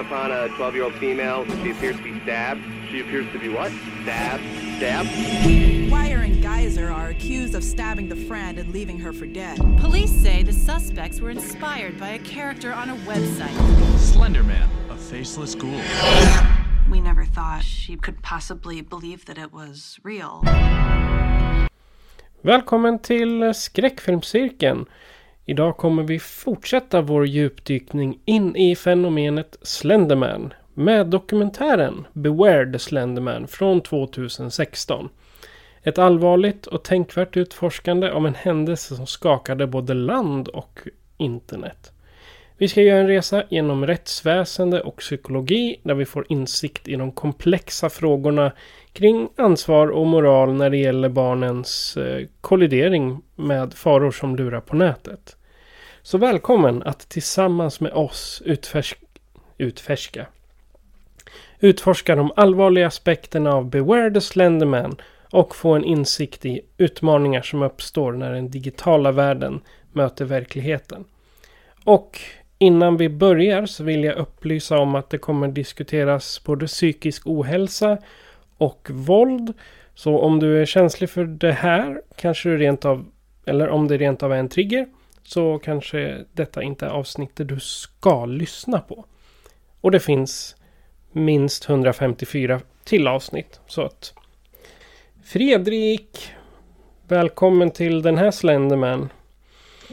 Upon a 12-year-old female. She appears to be stabbed. She appears to be what? Stabbed. Stabbed. Wire and Geyser are accused of stabbing the friend and leaving her for dead. Police say the suspects were inspired by a character on a website. Slenderman, a faceless ghoul. We never thought she could possibly believe that it was real. Välkommen till Skräckfilmscirkeln. Idag kommer vi fortsätta vår djupdykning in i fenomenet Slenderman med dokumentären Beware the Slenderman från 2016. Ett allvarligt och tänkvärt utforskande om en händelse som skakade både land och internet. Vi ska göra en resa genom rättsväsende och psykologi där vi får insikt i de komplexa frågorna kring ansvar och moral när det gäller barnens eh, kollidering med faror som lurar på nätet. Så välkommen att tillsammans med oss utfärsk utfärska utforska de allvarliga aspekterna av Beware the Slenderman och få en insikt i utmaningar som uppstår när den digitala världen möter verkligheten. Och innan vi börjar så vill jag upplysa om att det kommer diskuteras både psykisk ohälsa och våld. Så om du är känslig för det här kanske du rent av, eller om det rent av är en trigger, så kanske detta inte är avsnittet du ska lyssna på. Och det finns minst 154 till avsnitt. Så att Fredrik, välkommen till den här Slenderman.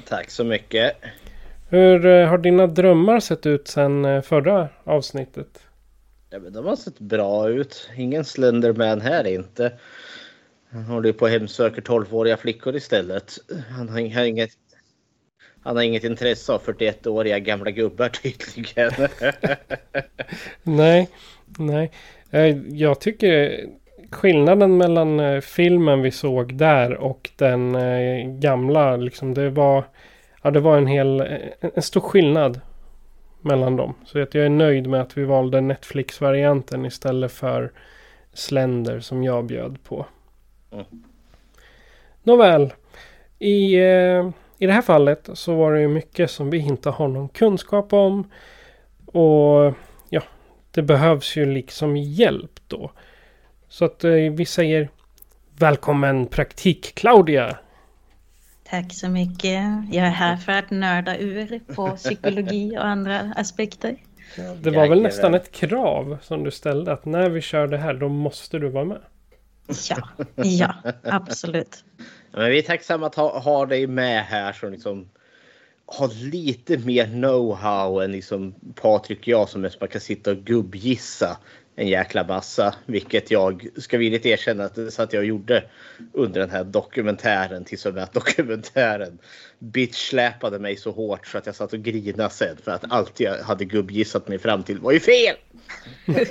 Tack så mycket. Hur eh, har dina drömmar sett ut sedan eh, förra avsnittet? Ja, men de har sett bra ut. Ingen Slenderman här inte. Han håller ju på och hemsöker 12-åriga flickor istället. Han har, har inget han har inget intresse av 41-åriga gamla gubbar tydligen. nej, nej. Eh, Jag tycker skillnaden mellan eh, filmen vi såg där och den eh, gamla, liksom det var... Ja, det var en hel... En stor skillnad mellan dem. Så att jag är nöjd med att vi valde Netflix-varianten istället för Slender som jag bjöd på. Mm. Nåväl. I, eh, I det här fallet så var det ju mycket som vi inte har någon kunskap om. Och ja, det behövs ju liksom hjälp då. Så att eh, vi säger Välkommen praktik Claudia! Tack så mycket. Jag är här för att nörda ur på psykologi och andra aspekter. Det var väl nästan ett krav som du ställde att när vi kör det här då måste du vara med. Ja, ja, absolut. Men vi är tacksamma att ha, ha dig med här som liksom har lite mer know-how än liksom Patrik och jag som mest bara kan sitta och gubbgissa en jäkla massa. Vilket jag ska villigt erkänna att, det satt jag gjorde under den här dokumentären. Tills och med att dokumentären bitchsläpade mig så hårt så att jag satt och grinade sen. För att allt jag hade gubbgissat mig fram till var ju fel!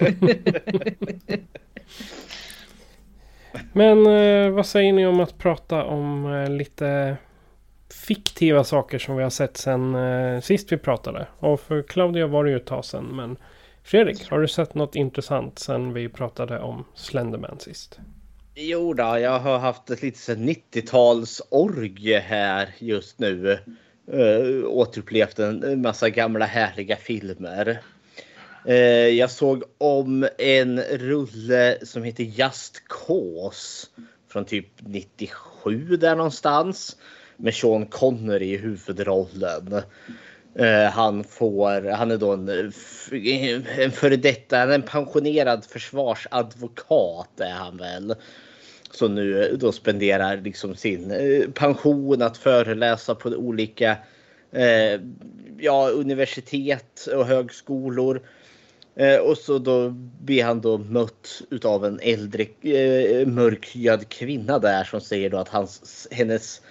Men eh, vad säger ni om att prata om eh, lite fiktiva saker som vi har sett sen eh, sist vi pratade? Och för Claudia var det ju ett tag sedan. Men Fredrik, har du sett något intressant sen vi pratade om Slenderman sist? Jo då, jag har haft ett lite 90-talsorgie här just nu. Uh, återupplevt en massa gamla härliga filmer. Eh, jag såg om en rulle som heter Just Cause från typ 97 där någonstans. Med Sean Connery i huvudrollen. Eh, han får, han är då en, en före detta, en pensionerad försvarsadvokat är han väl som nu då spenderar liksom sin eh, pension att föreläsa på olika eh, ja, universitet och högskolor. Eh, och så då blir han då mött utav en äldre eh, mörkhyad kvinna där som säger då att hans, hennes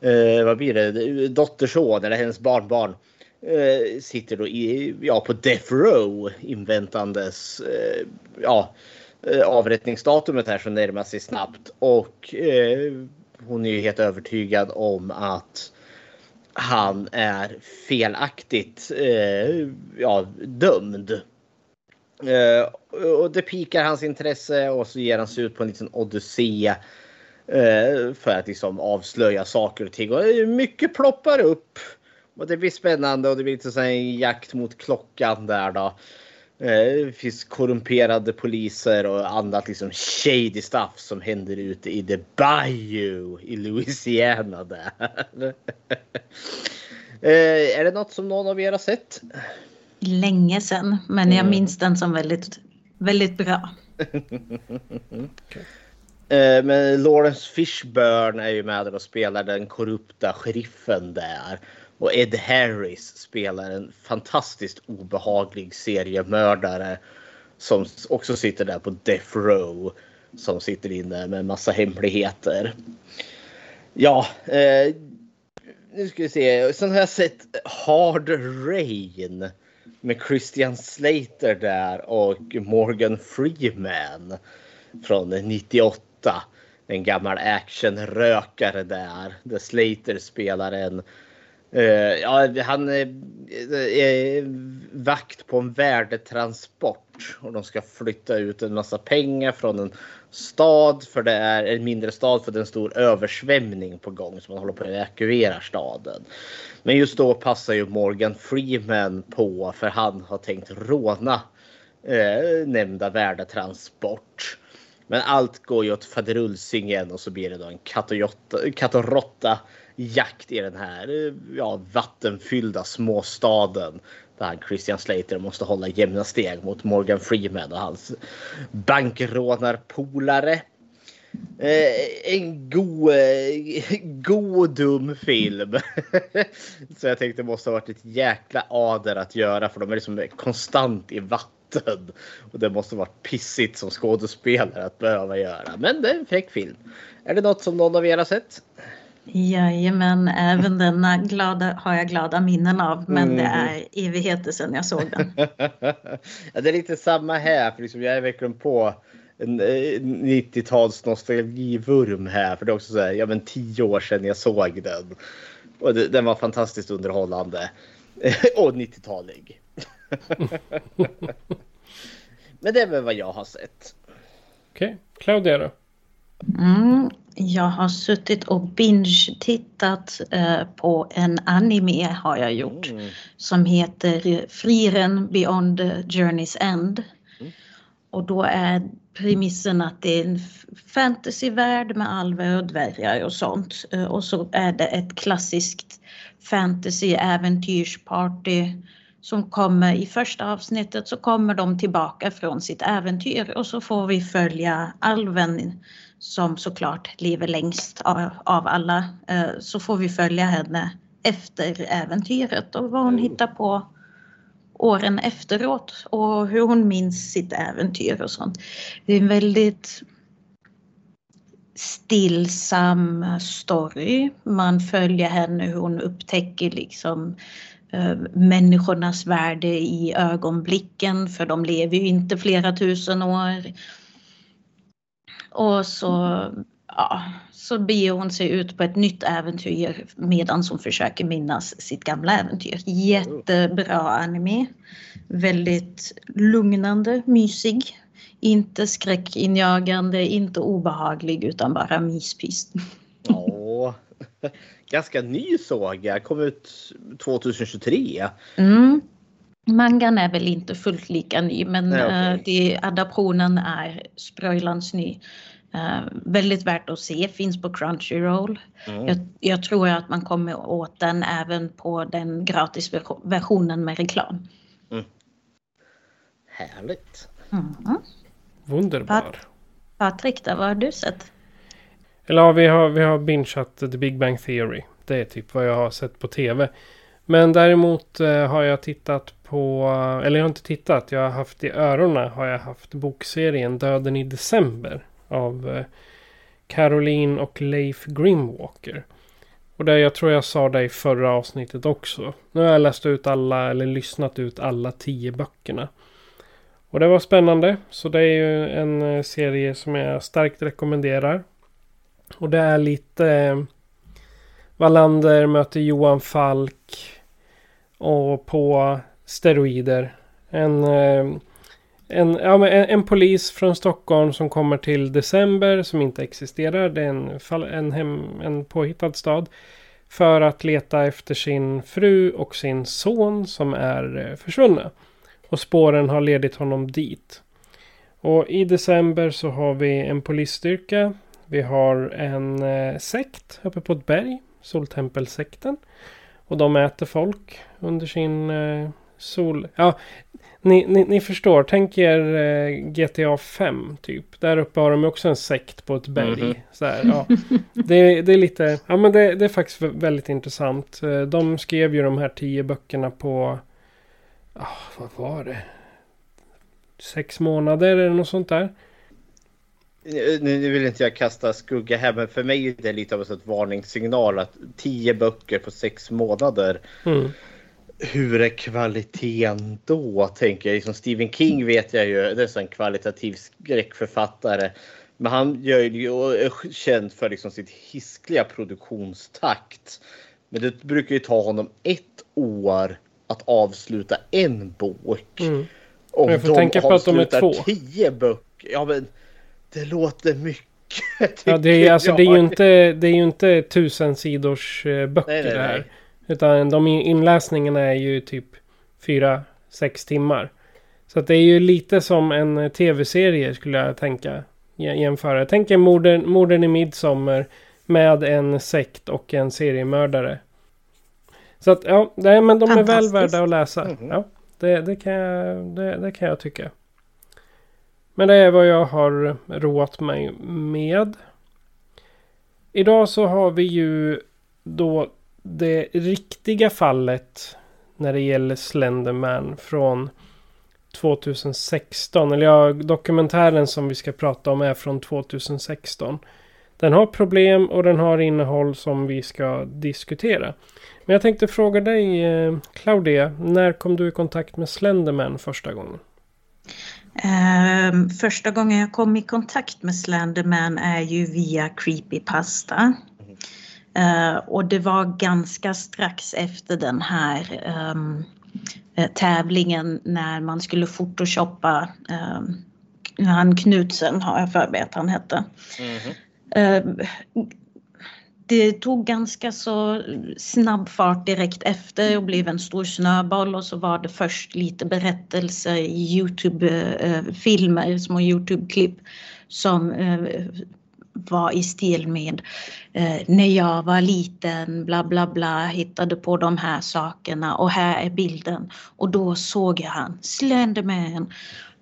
eh, vad blir det, dotterson eller hennes barnbarn eh, sitter då i, ja, på death row inväntandes eh, ja, eh, avrättningsdatumet här som närmar sig snabbt och eh, hon är ju helt övertygad om att han är felaktigt eh, ja, dömd. Eh, och det pikar hans intresse och så ger han sig ut på en liten odyssé eh, för att liksom avslöja saker och ting. Och mycket ploppar upp. Och det blir spännande och det blir lite så en jakt mot klockan där då. Eh, det finns korrumperade poliser och annat liksom shady stuff som händer ute i the bayou i Louisiana där. är det något som någon av er har sett? Länge sedan, men jag minns den som väldigt, väldigt bra. okay. Men Lawrence Fishburne är ju med och spelar den korrupta sheriffen där. Och Ed Harris spelar en fantastiskt obehaglig seriemördare som också sitter där på Death Row. Som sitter inne med massa hemligheter. Ja, eh, nu ska vi se. Sen har jag sett Hard Rain med Christian Slater där och Morgan Freeman från 98. En gammal actionrökare där. Där Slater spelar en Eh, ja, han är, eh, är, vakt på en värdetransport och de ska flytta ut en massa pengar från en stad för det är en mindre stad för det är en stor översvämning på gång så man håller på att evakuera staden. Men just då passar ju Morgan Freeman på för han har tänkt råna uh, nämnda värdetransport. Men allt går ju åt faderulsingen och så blir det då en katt och råtta jakt i den här ja, vattenfyllda småstaden. Där Christian Slater måste hålla jämna steg mot Morgan Freeman och hans bankrånarpolare. Eh, en god, eh, god dum film. Så jag tänkte det måste ha varit ett jäkla ader att göra för de är liksom konstant i vatten. Och det måste ha varit pissigt som skådespelare att behöva göra. Men det är en fräck film. Är det något som någon av er har sett? Jajamän, även denna glada, har jag glada minnen av. Men mm. det är evigheter sedan jag såg den. ja, det är lite samma här. För liksom jag är verkligen på en 90-tals eh, nostalgivurm här. För det är också så här, ja men tio år sedan jag såg den. Och det, den var fantastiskt underhållande. och 90-talig. men det är väl vad jag har sett. Okej, okay. Claudia då? Mm, jag har suttit och binge-tittat eh, på en anime har jag gjort mm. som heter Frieren Beyond Journey's End. Mm. Och då är premissen att det är en fantasyvärld med alver och dvärgar och sånt. Eh, och så är det ett klassiskt fantasy-äventyrsparty som kommer i första avsnittet så kommer de tillbaka från sitt äventyr och så får vi följa alven som såklart lever längst av, alla, eh, så får vi följa henne efter äventyret och vad hon mm. hittar på åren efteråt och hur hon minns sitt äventyr och sånt. Det är en väldigt stillsam story. Man följer henne hur hon upptäcker liksom eh, människornas värde i ögonblicken för de lever ju inte flera tusen år. Och så, ja, så beger hon sig ut på ett nytt äventyr medan hon försöker minnas sitt gamla äventyr. Jättebra anime. Väldigt lugnande, mysig. Inte skräckinjagande, inte obehaglig utan bara myspys. Åh, ganska ny såg jag. Kom ut 2023. Mm. Mangan är väl inte fullt lika ny men Nej, okay. uh, det, adaptionen är spröjlans ny. Uh, väldigt värt att se, finns på Crunchyroll. Mm. Jag, jag, tror att man kommer åt den även på den gratisversionen med reklam. Mm. Härligt. Mm. Wunderbar. Pat Patrik, vad har du sett? Eller ja, vi har, vi har bingeat The Big Bang Theory. Det är typ vad jag har sett på tv. Men däremot eh, har jag tittat på, eller jag har inte tittat, jag har haft i öronen har jag haft bokserien Döden i december av eh, Caroline och Leif Grimwalker. Och det, jag tror jag sa det i förra avsnittet också. Nu har jag läst ut alla, eller lyssnat ut alla tio böckerna. Och det var spännande. Så det är ju en eh, serie som jag starkt rekommenderar. Och det är lite Wallander möter Johan Falk. Och på steroider. En, eh, en, ja, en, en, polis från Stockholm som kommer till december som inte existerar. Det är en, en, hem, en påhittad stad. För att leta efter sin fru och sin son som är eh, försvunna. Och spåren har ledit honom dit. Och i december så har vi en polisstyrka. Vi har en eh, sekt uppe på ett berg. Soltempelsekten. Och de äter folk under sin eh, sol... Ja, ni, ni, ni, förstår. Tänk er eh, GTA 5 typ. Där uppe har de också en sekt på ett berg. Mm -hmm. så här, ja. det, det, är lite... Ja men det, det, är faktiskt väldigt intressant. Eh, de skrev ju de här tio böckerna på oh, vad var det? Sex månader eller något sånt där. Nu vill inte jag kasta skugga här men för mig är det lite av en varningssignal att tio böcker på sex månader. Mm. Hur är kvaliteten då? Tänker jag. Liksom Stephen King vet jag ju, det är en kvalitativ skräckförfattare. Men han gör ju är känd för liksom sitt hiskliga produktionstakt. Men det brukar ju ta honom ett år att avsluta en bok. Mm. Om jag får tänka på att de är två. tio böcker. Ja men det låter mycket. Ja, det, är, alltså, det, är ju inte, det är ju inte tusen sidors eh, böcker nej, nej, det här. Nej. Utan de inläsningarna är ju typ fyra, sex timmar. Så att det är ju lite som en eh, tv-serie skulle jag tänka. Jämföra. Tänk en morden, morden i midsommar med en sekt och en seriemördare. Så att ja, det, men de är väl värda att läsa. Mm. Ja, det, det, kan jag, det, det, kan jag tycka. Men det är vad jag har roat mig med. Idag så har vi ju då det riktiga fallet när det gäller Slenderman från 2016. Eller ja, dokumentären som vi ska prata om är från 2016. Den har problem och den har innehåll som vi ska diskutera. Men jag tänkte fråga dig, eh, Claudia. När kom du i kontakt med Slenderman första gången? Um, första gången jag kom i kontakt med Slenderman är ju via Creepypasta. Uh, och det var ganska strax efter den här um, tävlingen när man skulle photoshoppa um, han Knutsen har jag för mig att han hette. Mm uh, det tog ganska så snabb fart direkt efter och blev en stor snöboll och så var det först lite berättelser i Youtube-filmer, eh, små Youtube-klipp som eh, var i stil med eh, när jag var liten, bla bla bla, hittade på de här sakerna och här är bilden. Och då såg jag han, Slenderman.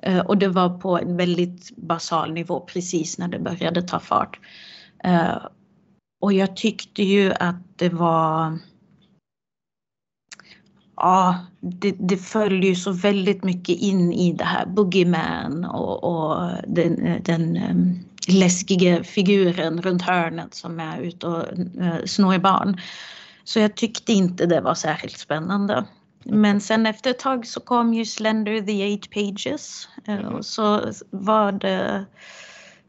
Eh, och det var på en väldigt basal nivå precis när det började ta fart. Eh, och jag tyckte ju att det var Ja, det, det följer ju så väldigt mycket in i det här Boogeyman och, och den, den um, läskiga figuren runt hörnet som är ute och uh, snor barn. Så jag tyckte inte det var särskilt spännande. Men sen efter ett tag så kom ju Slender the Eight Pages uh, och så var det Eh,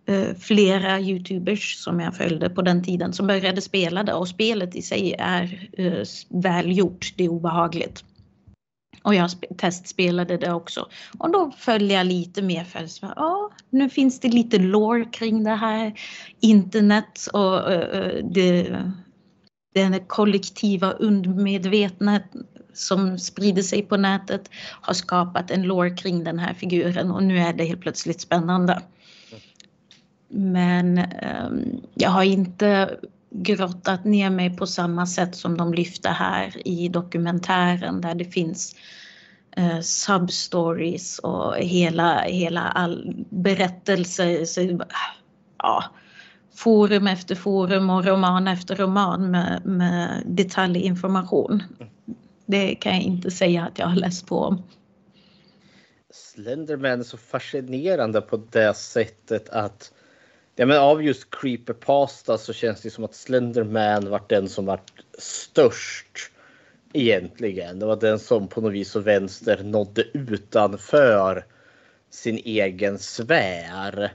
Eh, flera Youtubers som jag följde på den tiden som började spela det och spelet i sig är eh, välgjort, det är obehagligt. Och jag testspelade det också. Och då följde jag lite mer för att ja, nu finns det lite lore kring det här. Internet och uh, det, den kollektiva undermedvetna som sprider sig på nätet har skapat en lore kring den här figuren och nu är det helt plötsligt spännande. Men um, jag har inte grottat ner mig på samma sätt som de lyfter här i dokumentären där det finns uh, substories och hela, hela all berättelser. Så, ja, forum efter forum och roman efter roman med, med detaljinformation. Det kan jag inte säga att jag har läst på om. Slenderman är så fascinerande på det sättet att Ja, men av just creepypasta så känns det som att Slenderman var den som var störst egentligen. Det var den som på något vis och vänster nådde utanför sin egen sfär.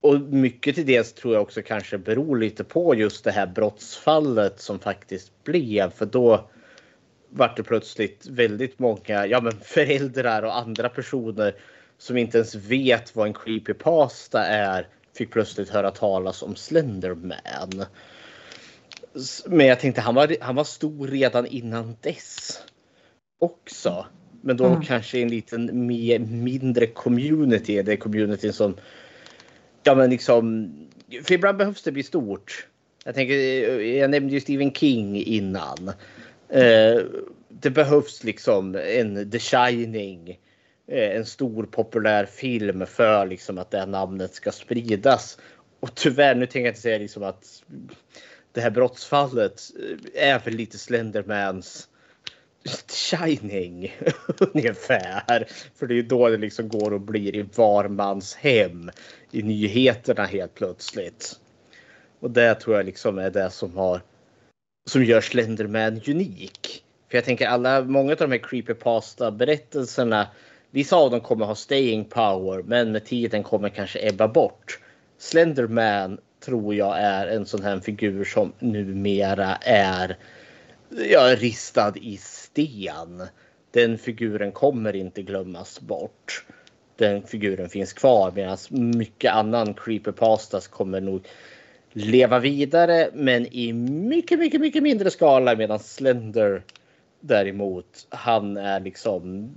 Och mycket till dels tror jag också kanske beror lite på just det här brottsfallet som faktiskt blev. För då vart det plötsligt väldigt många ja, men föräldrar och andra personer som inte ens vet vad en creepypasta är fick plötsligt höra talas om Slenderman. Men jag tänkte han var, han var stor redan innan dess också. Men då mm. kanske en liten mer, mindre community. Det är communityn som ja men liksom för ibland behövs det bli stort. Jag tänker, jag nämnde ju Stephen King innan. Eh, det behövs liksom en The Shining. Eh, en stor populär film för liksom att det här namnet ska spridas. Och tyvärr, nu tänker jag inte säga liksom att det här brottsfallet eh, är väl lite Slendermans Shining ungefär. För det är då det liksom går och blir i var mans hem i nyheterna helt plötsligt. Och det tror jag liksom är det som har som gör Slenderman unik. För jag tänker alla, många av de här creepypasta berättelserna, vissa av dem kommer ha staying power, men med tiden kommer kanske ebba bort. Slenderman tror jag är en sån här figur som numera är ja, ristad i sten. Den figuren kommer inte glömmas bort. Den figuren finns kvar medan mycket annan creepypastas kommer nog leva vidare men i mycket, mycket, mycket mindre skala medan Slender däremot, han är liksom,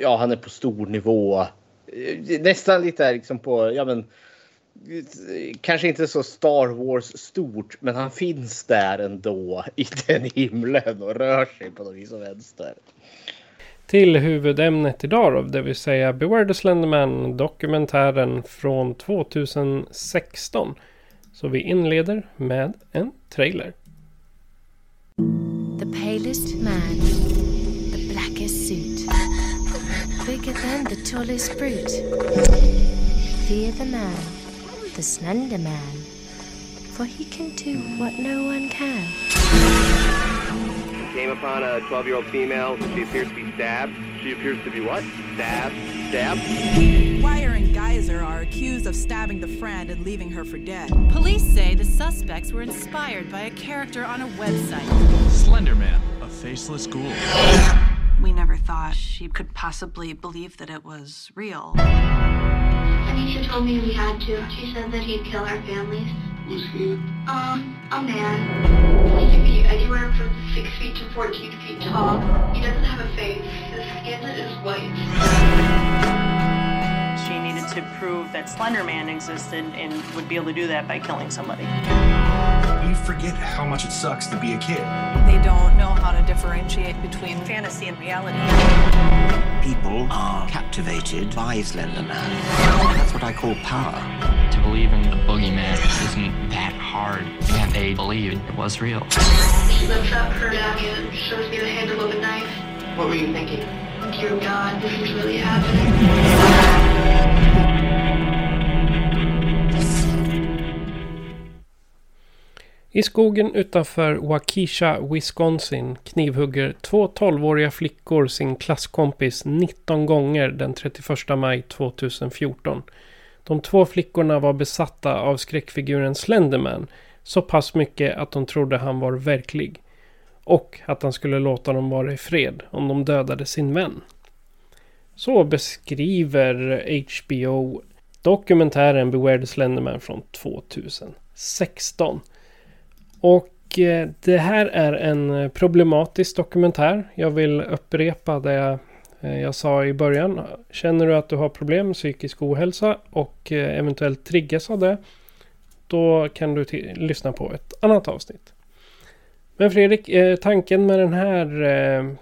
ja han är på stor nivå. Eh, nästan lite liksom på, ja men eh, kanske inte så Star Wars stort, men han finns där ändå i den himlen och rör sig på något vis och vänster. Till huvudämnet idag då, det vill säga Beware the Slenderman dokumentären från 2016. Så vi inleder med en trailer. Palest man, the blackest suit, bigger than the tallest brute. Fear the man, the slender man, for he can do what no one can. Came upon a 12-year-old female. She appears to be stabbed. She appears to be what? Stabbed. Stabbed. Wire and Geyser are accused of stabbing the friend and leaving her for dead. Police say the suspects were inspired by a character on a website. Slenderman, a faceless ghoul. We never thought she could possibly believe that it was real. Anisha told me we had to. She said that he'd kill our families. Who's he? Um, a man. He can be anywhere from 6 feet to 14 feet tall. He doesn't have a face. His skin is white. She needed to prove that Slender Man existed and would be able to do that by killing somebody. We forget how much it sucks to be a kid. They don't know how to differentiate between fantasy and reality. People are captivated by Slender Man. That's what I call power. To believe in the boogeyman isn't that hard, and they believed it was real. She lifts up her jacket and shows me the handle of a knife. What were you thinking? Dear God, this is really happening. I skogen utanför Waukesha, Wisconsin knivhugger två 12-åriga flickor sin klasskompis 19 gånger den 31 maj 2014. De två flickorna var besatta av skräckfiguren Slenderman så pass mycket att de trodde han var verklig. Och att han skulle låta dem vara i fred om de dödade sin vän. Så beskriver HBO dokumentären Beware the Slenderman från 2016. Och eh, det här är en eh, problematisk dokumentär. Jag vill upprepa det eh, jag sa i början. Känner du att du har problem med psykisk ohälsa och eventuellt triggas av det. Då kan du lyssna på ett annat avsnitt. Men Fredrik, tanken med den här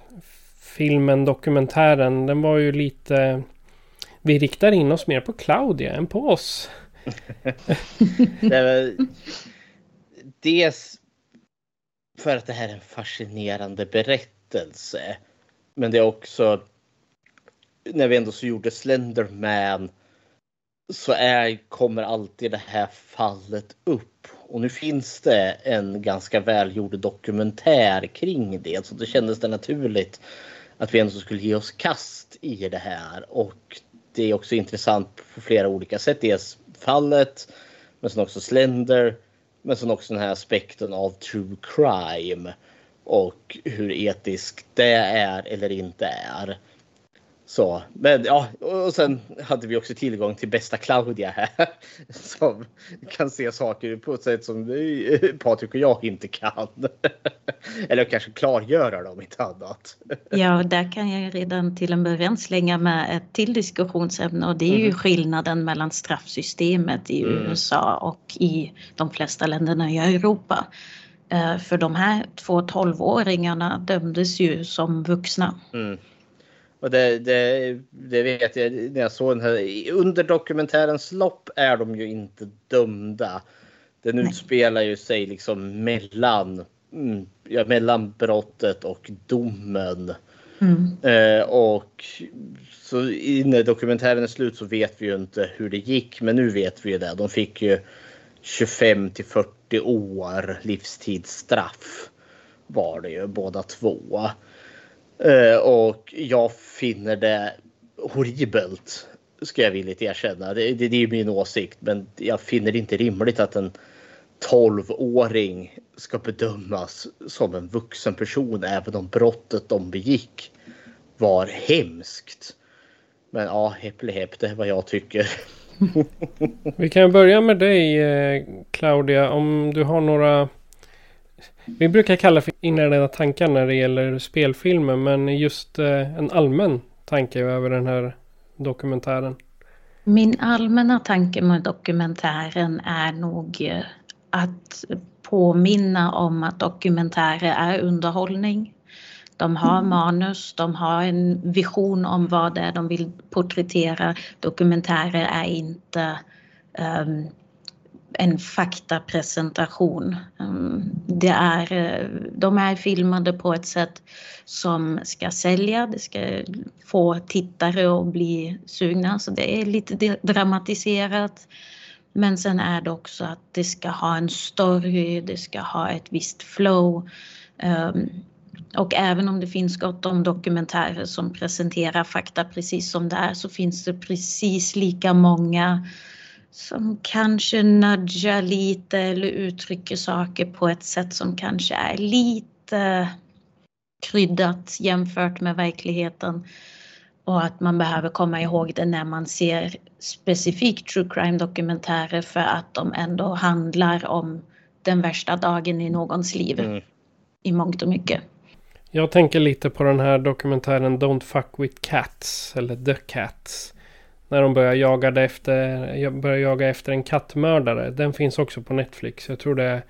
filmen, dokumentären, den var ju lite... Vi riktar in oss mer på Claudia än på oss. dels för att det här är en fascinerande berättelse. Men det är också när vi ändå så gjorde Slenderman så är, kommer alltid det här fallet upp. Och nu finns det en ganska välgjord dokumentär kring det. Så det kändes det naturligt att vi ändå skulle ge oss kast i det här. Och det är också intressant på flera olika sätt. Dels fallet, men sen också Slender. Men sen också den här aspekten av true crime. Och hur etiskt det är eller inte är. Så, men ja, och sen hade vi också tillgång till bästa Claudia här. Som kan se saker på ett sätt som Patrik och jag inte kan. Eller kanske klargöra dem, inte annat. Ja, där kan jag redan till en början slänga med ett till diskussionsämne och det är ju mm. skillnaden mellan straffsystemet i mm. USA och i de flesta länderna i Europa. Eh, för de här två 12-åringarna dömdes ju som vuxna. Mm. Och det, det, det, vet jag när jag såg den här. Under dokumentärens lopp är de ju inte dömda. Den Nej. utspelar ju sig liksom mellan, mm, ja, mellan brottet och domen. Mm. Eh, och så när dokumentären är slut så vet vi ju inte hur det gick. Men nu vet vi ju det. De fick ju 25 till 40 år livstidsstraff var det ju båda två. Eh, och jag finner det horribelt. Ska jag villigt erkänna. Det, det, det är min åsikt. Men jag finner det inte rimligt att en 12-åring ska bedömas som en vuxen person även om brottet de begick var hemskt. Men ja, hepp det är vad jag tycker. Vi kan börja med dig eh, Claudia. Om du har några vi brukar kalla för inledande tankar när det gäller spelfilmer. Men just eh, en allmän tanke över den här dokumentären. Min allmänna tanke med dokumentären är nog eh, att påminna om att dokumentärer är underhållning. De har mm. manus, de har en vision om vad det är de vill porträttera. Dokumentärer är inte um, en faktapresentation. Ehm, det är, eh, de är filmade på ett sätt som ska sälja, det ska få tittare att bli sugna, så det är lite dramatiserat. Men sen är det också att det ska ha en story, det ska ha ett visst flow. Ehm, och även om det finns gott om dokumentärer som presenterar fakta precis som det är så finns det precis lika många som kanske nudgar lite eller uttrycker saker på ett sätt som kanske är lite kryddat jämfört med verkligheten. Och att man behöver komma ihåg det när man ser specifikt true crime dokumentärer för att de ändå handlar om den värsta dagen i någons liv. Mm. I mångt och mycket. Jag tänker lite på den här dokumentären Don't fuck with cats. Eller The Cats. När de börjar jaga efter, börjar jaga efter en kattmördare. Den finns också på Netflix. Jag tror det är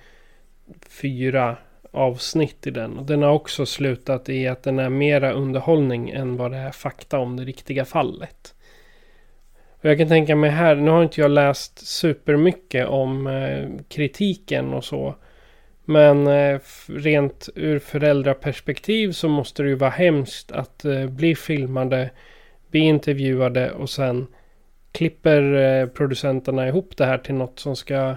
fyra avsnitt i den. Och den har också slutat i att den är mera underhållning än vad det är fakta om det riktiga fallet. Och jag kan tänka mig här, nu har inte jag läst supermycket om eh, kritiken och så. Men eh, rent ur föräldraperspektiv så måste det ju vara hemskt att eh, bli filmade bli intervjuade och sen klipper eh, producenterna ihop det här till något som ska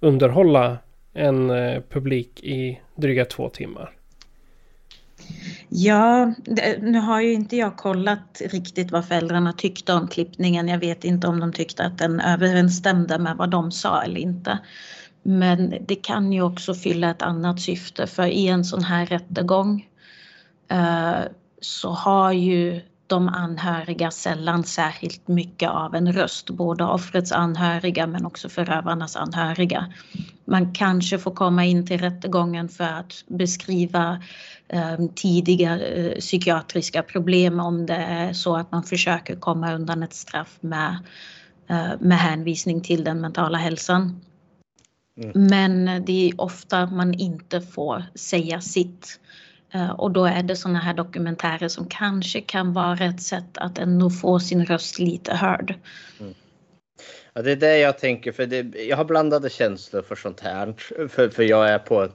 underhålla en eh, publik i dryga två timmar. Ja, nu har ju inte jag kollat riktigt vad föräldrarna tyckte om klippningen. Jag vet inte om de tyckte att den överensstämde med vad de sa eller inte. Men det kan ju också fylla ett annat syfte för i en sån här rättegång eh, så har ju de anhöriga sällan särskilt mycket av en röst, både offrets anhöriga men också förövarnas anhöriga. Man kanske får komma in till rättegången för att beskriva eh, tidiga eh, psykiatriska problem om det är så att man försöker komma undan ett straff med, eh, med hänvisning till den mentala hälsan. Mm. Men det är ofta man inte får säga sitt. Eh, och då är det sådana här dokumentärer som kanske kan vara ett sätt att ändå få sin röst lite hörd. Mm. Ja, det är det jag tänker, för det, jag har blandade känslor för sånt här. För, för jag är på...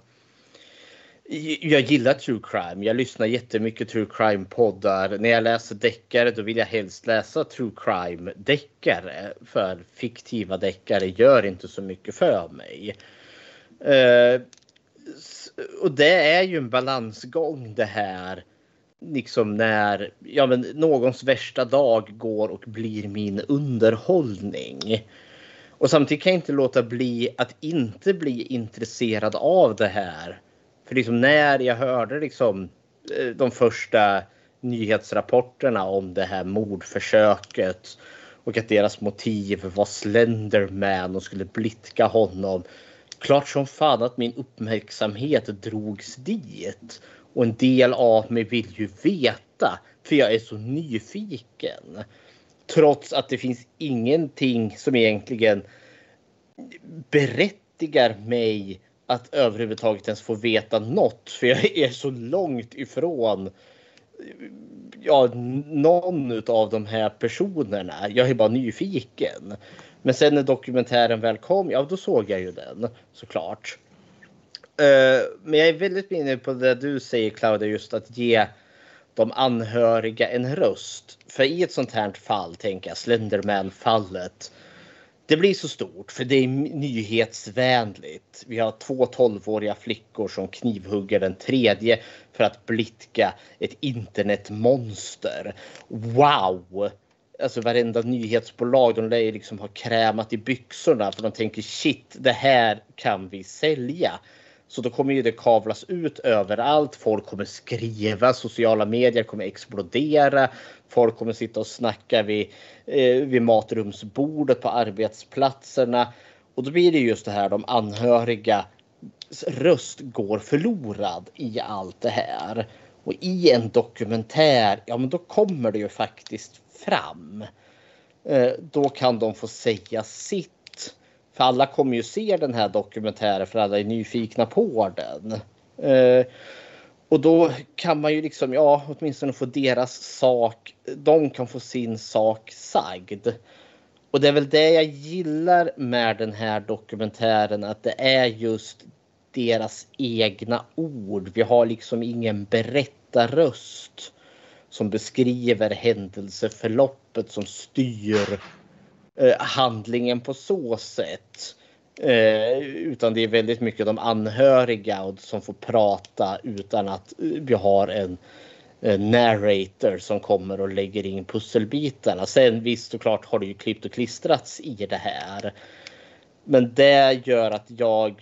Jag gillar true crime. Jag lyssnar jättemycket true crime poddar. När jag läser deckare då vill jag helst läsa true crime deckare. För fiktiva deckare gör inte så mycket för mig. Uh, och det är ju en balansgång det här. Liksom när ja, men någons värsta dag går och blir min underhållning. Och samtidigt kan jag inte låta bli att inte bli intresserad av det här. För liksom när jag hörde liksom eh, de första nyhetsrapporterna om det här mordförsöket och att deras motiv var Slenderman och skulle blidka honom. Klart som fan att min uppmärksamhet drogs dit. Och en del av mig vill ju veta, för jag är så nyfiken. Trots att det finns ingenting som egentligen berättigar mig att överhuvudtaget ens få veta något. För jag är så långt ifrån ja, någon av de här personerna. Jag är bara nyfiken. Men sen när dokumentären väl kom, ja då såg jag ju den såklart. Uh, men jag är väldigt inne på det du säger Claudia, just att ge de anhöriga en röst. För i ett sånt här fall, tänker jag, Slenderman-fallet. Det blir så stort för det är nyhetsvänligt. Vi har två 12-åriga flickor som knivhugger den tredje för att blidka ett internetmonster. Wow! Alltså varenda nyhetsbolag de lär liksom ha krämat i byxorna för de tänker shit, det här kan vi sälja. Så då kommer ju det kavlas ut överallt. Folk kommer skriva, sociala medier kommer explodera. Folk kommer sitta och snacka vid, eh, vid matrumsbordet på arbetsplatserna. Och då blir det just det här de anhöriga röst går förlorad i allt det här. Och i en dokumentär, ja men då kommer det ju faktiskt fram. Eh, då kan de få säga sitt för alla kommer ju se den här dokumentären för alla är nyfikna på den. Eh, och då kan man ju liksom, ja, åtminstone få deras sak. De kan få sin sak sagd. Och det är väl det jag gillar med den här dokumentären, att det är just deras egna ord. Vi har liksom ingen berättarröst som beskriver händelseförloppet som styr Eh, handlingen på så sätt. Eh, utan det är väldigt mycket de anhöriga som får prata utan att eh, vi har en narrator som kommer och lägger in pusselbitarna. Sen visst såklart har det ju klippt och klistrats i det här. Men det gör att jag,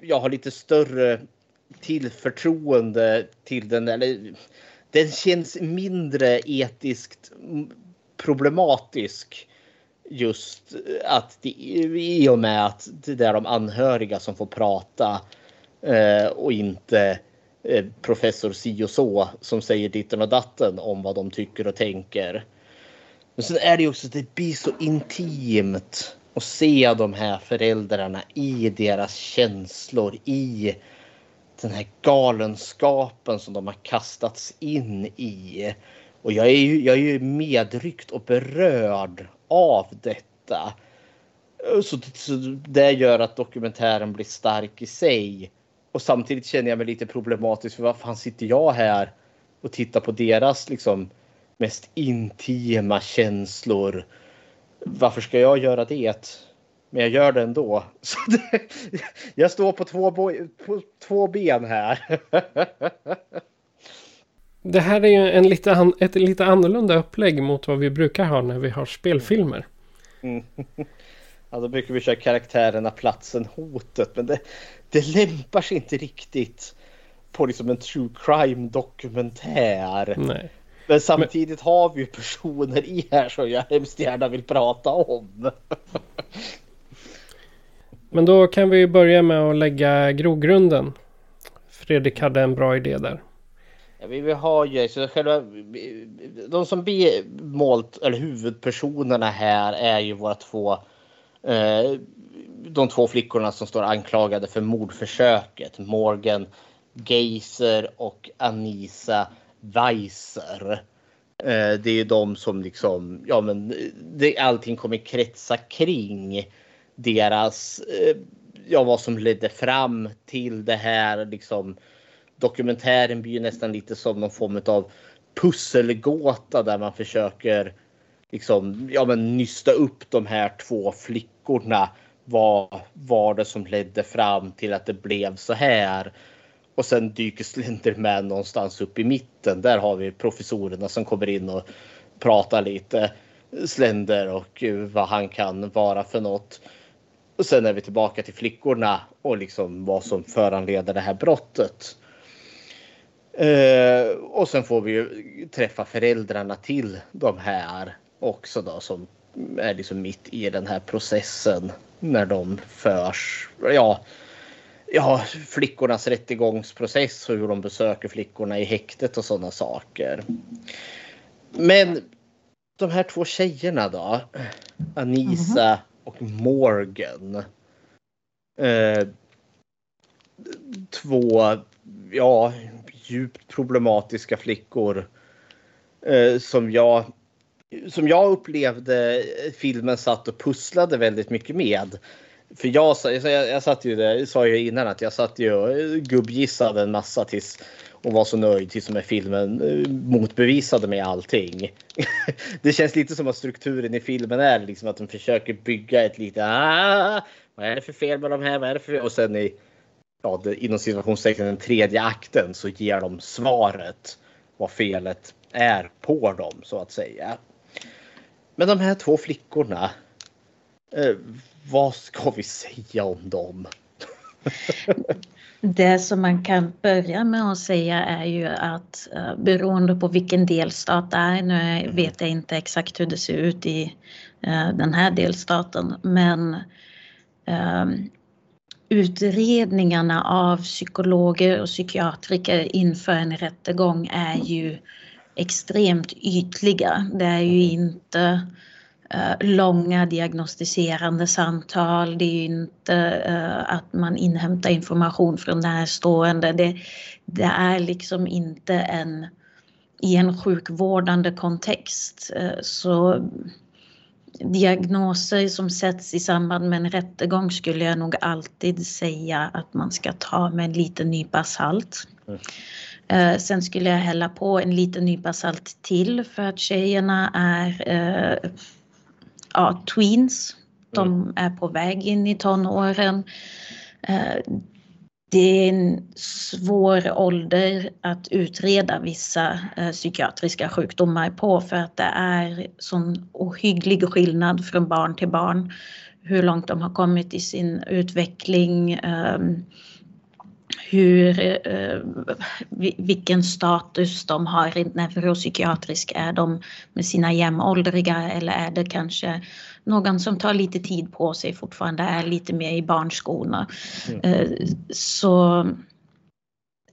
jag har lite större tillförtroende till den. Eller, den känns mindre etiskt problematisk just eh, att det, i och med att det är de anhöriga som får prata eh, och inte eh, professor si och så som säger ditten och datten om vad de tycker och tänker. Men sen är det ju också att det blir så intimt att se de här föräldrarna i deras känslor, i den här galenskapen som de har kastats in i. Och jag är ju, jag är ju medryckt och berörd av detta. Så, så det gör att dokumentären blir stark i sig. Och samtidigt känner jag mig lite problematisk för vad fan sitter jag här och tittar på deras liksom mest intima känslor. Varför ska jag göra det? Men jag gör det ändå. Så det, jag står på två, på två ben här. Det här är ju en lite an, ett lite annorlunda upplägg mot vad vi brukar ha när vi har spelfilmer. Mm. Ja, då brukar vi köra karaktärerna, platsen, hotet. Men det, det lämpar sig inte riktigt på liksom en true crime dokumentär. Nej. Men samtidigt men... har vi ju personer i här som jag hemskt gärna vill prata om men då kan vi börja med att lägga grogrunden. Fredrik hade en bra idé där. Vi vill ha ju så själva, de som blir målt, eller huvudpersonerna här är ju våra två eh, de två flickorna som står anklagade för mordförsöket. Morgan Geiser och Anisa Weiser. Eh, det är ju de som liksom, ja men det, allting kommer kretsa kring deras, eh, ja vad som ledde fram till det här liksom dokumentären blir ju nästan lite som någon form av pusselgåta där man försöker liksom, ja, men nysta upp de här två flickorna. Vad var det som ledde fram till att det blev så här? Och sen dyker Slenderman någonstans upp i mitten. Där har vi professorerna som kommer in och pratar lite Slender och eh, vad han kan vara för något. Och sen är vi tillbaka till flickorna och liksom vad som föranleder det här brottet. Eh, och sen får vi ju träffa föräldrarna till de här också då som är liksom mitt i den här processen när de förs. Ja, ja, flickornas rättegångsprocess och hur de besöker flickorna i häktet och sådana saker. Men de här två tjejerna då, Anisa mhm och Morgan. Eh, två, ja, djupt problematiska flickor eh, som jag som jag upplevde filmen satt och pusslade väldigt mycket med. För jag, jag, jag satt ju det, sa ju innan att jag satt ju och gubbgissade en massa tills och var så nöjd tills med filmen eh, motbevisade mig allting. det känns lite som att strukturen i filmen är liksom att de försöker bygga ett lite ah, vad är det för fel med de här? Vad är det för fel? Och sen i ja, det, inom situationstecken den tredje akten så ger de svaret vad felet är på dem så att säga. Men de här två flickorna. Eh, vad ska vi säga om dem? Det som man kan börja med att säga är ju att uh, beroende på vilken delstat det är, nu vet jag inte exakt hur det ser ut i uh, den här delstaten, men uh, utredningarna av psykologer och psykiatriker inför en rättegång är ju extremt ytliga. Det är ju inte uh, långa diagnostiserande samtal. Det är inte uh, att man inhämtar information från närstående. Det, det är liksom inte en i en sjukvårdande kontext. Uh, så diagnoser som sätts i samband med en rättegång skulle jag nog alltid säga att man ska ta med en liten nypa salt. Mm. Eh, sen skulle jag hälla på en liten nypa salt till för att tjejerna är eh, ja, tweens. De mm. är på väg in i tonåren. Eh, det är en svår ålder att utreda vissa eh, psykiatriska sjukdomar på för att det är sån ohygglig skillnad från barn till barn. Hur långt de har kommit i sin utveckling. Hur, eh, vilken status de har neuropsykiatrisk. Är de med sina jämnåldriga eller är det kanske någon som tar lite tid på sig fortfarande, är lite mer i barnskorna. Mm. Eh, så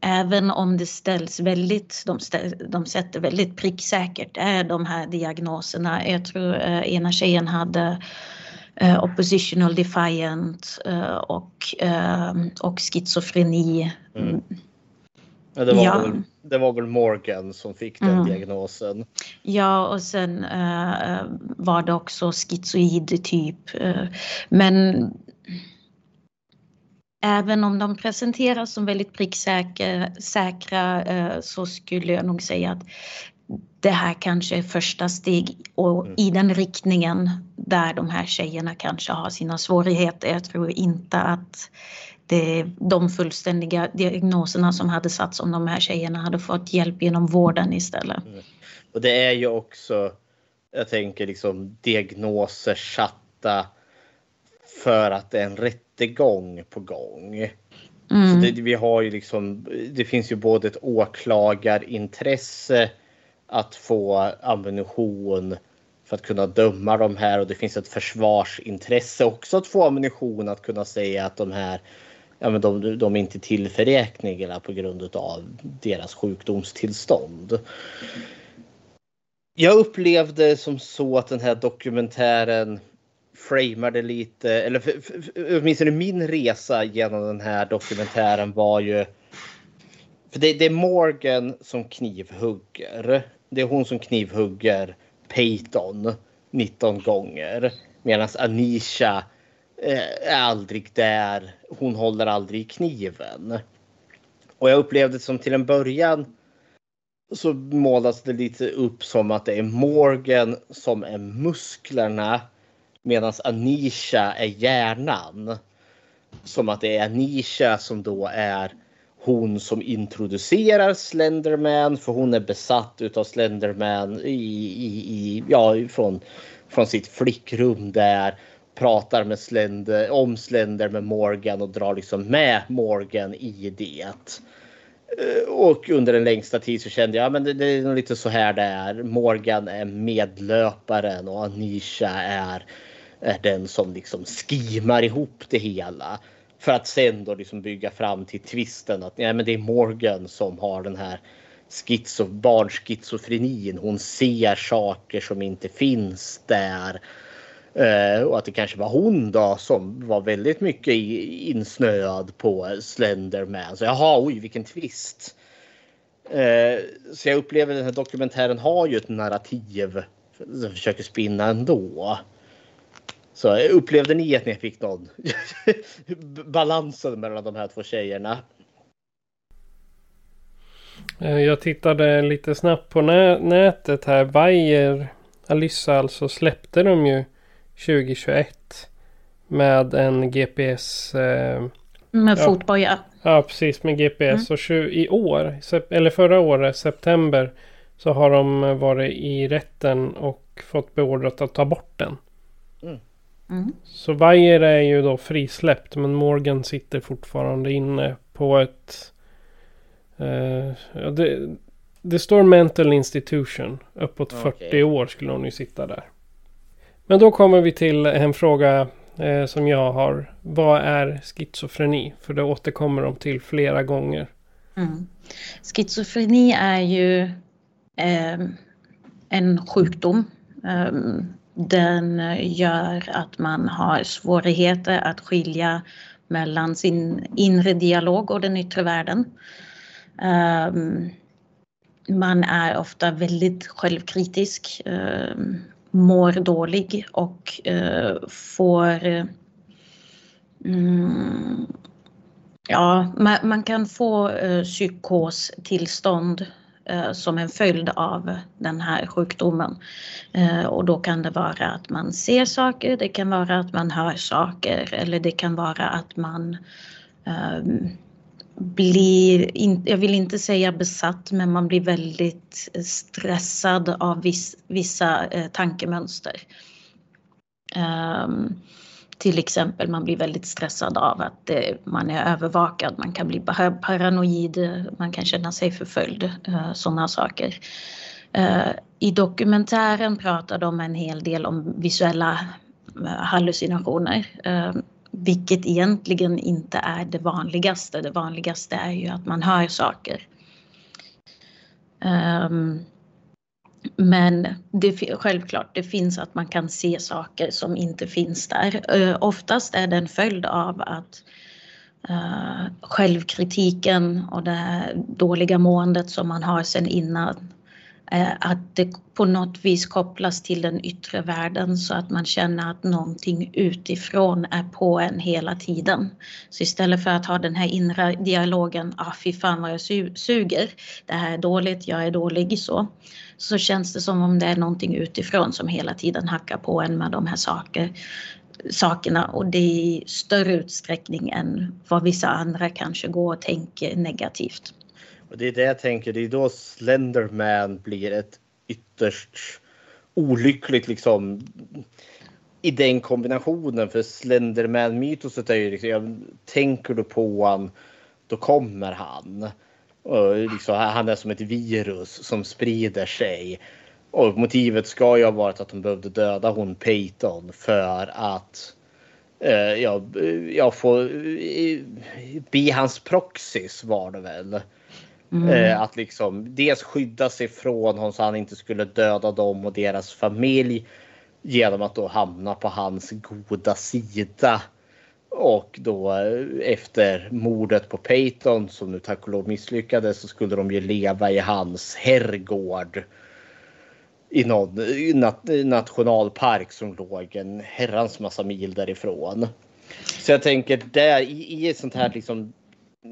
även om det ställs väldigt, de, ställ, de sätter väldigt pricksäkert är de här diagnoserna. Jag tror eh, ena tjejen hade eh, oppositional defiant eh, och, eh, och schizofreni. Mm. Ja, det, var ja. Väl, det var väl Morgan som fick den mm. diagnosen. Ja, och sen var det också schizoid typ. Men även om de presenteras som väldigt pricksäkra så skulle jag nog säga att det här kanske är första steg och mm. i den riktningen där de här tjejerna kanske har sina svårigheter. Jag tror inte att det, de fullständiga diagnoserna som hade satts om de här tjejerna hade fått hjälp genom vården istället. Mm. Och det är ju också, jag tänker liksom diagnoser satta för att det är en rättegång på gång. Mm. Så det, vi har ju liksom, det finns ju både ett åklagarintresse att få ammunition för att kunna döma de här och det finns ett försvarsintresse också att få ammunition att kunna säga att de här ja, men de, de är inte tillförräkneliga på grund av deras sjukdomstillstånd. Jag upplevde som så att den här dokumentären framade lite, eller åtminstone min resa genom den här dokumentären var ju för det, det, är Morgan som knivhugger. Det är hon som knivhugger Peyton 19 gånger. Medan Anisha eh, är aldrig där. Hon håller aldrig i kniven. Och jag upplevde som till en början så målas det lite upp som att det är Morgan som är musklerna medan Anisha är hjärnan. Som att det är Anisha som då är hon som introducerar Slenderman för hon är besatt utav Slenderman i, i, i, ja, från, från sitt flickrum där. Pratar med Slender, om Slender med Morgan och drar liksom med Morgan i det. Eh, och under den längsta tid så kände jag men det, det är nog lite så här det är. Morgan är medlöparen och Anisha är, är den som liksom skimar ihop det hela. För att sen då liksom bygga fram till twisten att nej, men det är Morgan som har den här schizo, barnschizofrenin. Hon ser saker som inte finns där. Uh, och att det kanske var hon då som var väldigt mycket i- insnöad på Slenderman. Så jaha, oj vilken twist. Uh, så jag upplever den här dokumentären har ju ett narrativ som försöker spinna ändå. Så upplevde ni att ni fick någon balansen mellan de här två tjejerna? Eh, Jag tittade lite snabbt på nä- nätet här. Bayer, Alyssa alltså, släppte de ju 2021. Med en GPS. Eh, Med ja, fotboja. Ja, precis med GPS. Mm. Och i år, eller förra året, september. Så har de varit i rätten och fått beordrat att ta bort den. Mm. Så Bayer är ju då frisläppt. Men Morgan sitter fortfarande inne på ett... Eh, det, det står mental institution. Uppåt Okej. 40 år skulle hon ju sitta där. Men då kommer vi till en fråga eh, som jag har. Vad är schizofreni? För det återkommer de till flera gånger. Mm. Schizofreni är ju ehm, en sjukdom. Ehm, den eh, gör att man har svårigheter att skilja mellan sin inre dialog och den yttre världen. Ehm, man är ofta väldigt självkritisk, ehm, mår dålig och eh, får mm, Ja, man, kan få eh, psykostillstånd Eh, som en följd av den här sjukdomen. Eh, och då kan det vara att man ser saker, det kan vara att man hör saker eller det kan vara att man ehm, blir, in, jag vill inte säga besatt, men man blir väldigt stressad av viss, vissa eh, tankemönster. Ehm, till exempel man blir väldigt stressad av att eh, man är övervakad, man kan bli paranoid, man kan känna sig förföljd, eh, sådana saker. Eh, I dokumentären pratar de en hel del om visuella hallucinationer. Vilket egentligen inte är det vanligaste. Det vanligaste är ju att man hör saker. Ehm, men det, självklart, det finns att man kan se saker som inte finns där. Eh, oftast är det en följd av att Uh, självkritiken och det här dåliga måendet som man har sen innan eh, att det på något vis kopplas till den yttre världen så att man känner att någonting utifrån är på en hela tiden. Så istället för att ha den här inre dialogen, ah fy fan vad jag su- suger, det här är dåligt, jag är dålig så. Så känns det som om det är någonting utifrån som hela tiden hackar på en med de här saker, sakerna och det i större utsträckning än vad vissa andra kanske går och tänker negativt. Och det är det jag tänker, det är då Slenderman blir ett ytterst olyckligt liksom i den kombinationen. För Slenderman-mytoset är ju liksom, tänker du på han, då kommer han. Och liksom, han är som ett virus som sprider sig. Och motivet ska ju ha varit att de behövde döda hon Peyton för att eh, ja, jag får eh, bli hans proxys var det väl. Mm. Eh, att liksom dels skydda sig från honom så han inte skulle döda dem och deras familj. Genom att då hamna på hans goda sida. Och då eh, efter mordet på Peyton som nu tack och lov misslyckades så skulle de ju leva i hans herrgård. I någon nat nationalpark som låg en herrans massa mil därifrån. Så jag tänker där i, i ett sånt här liksom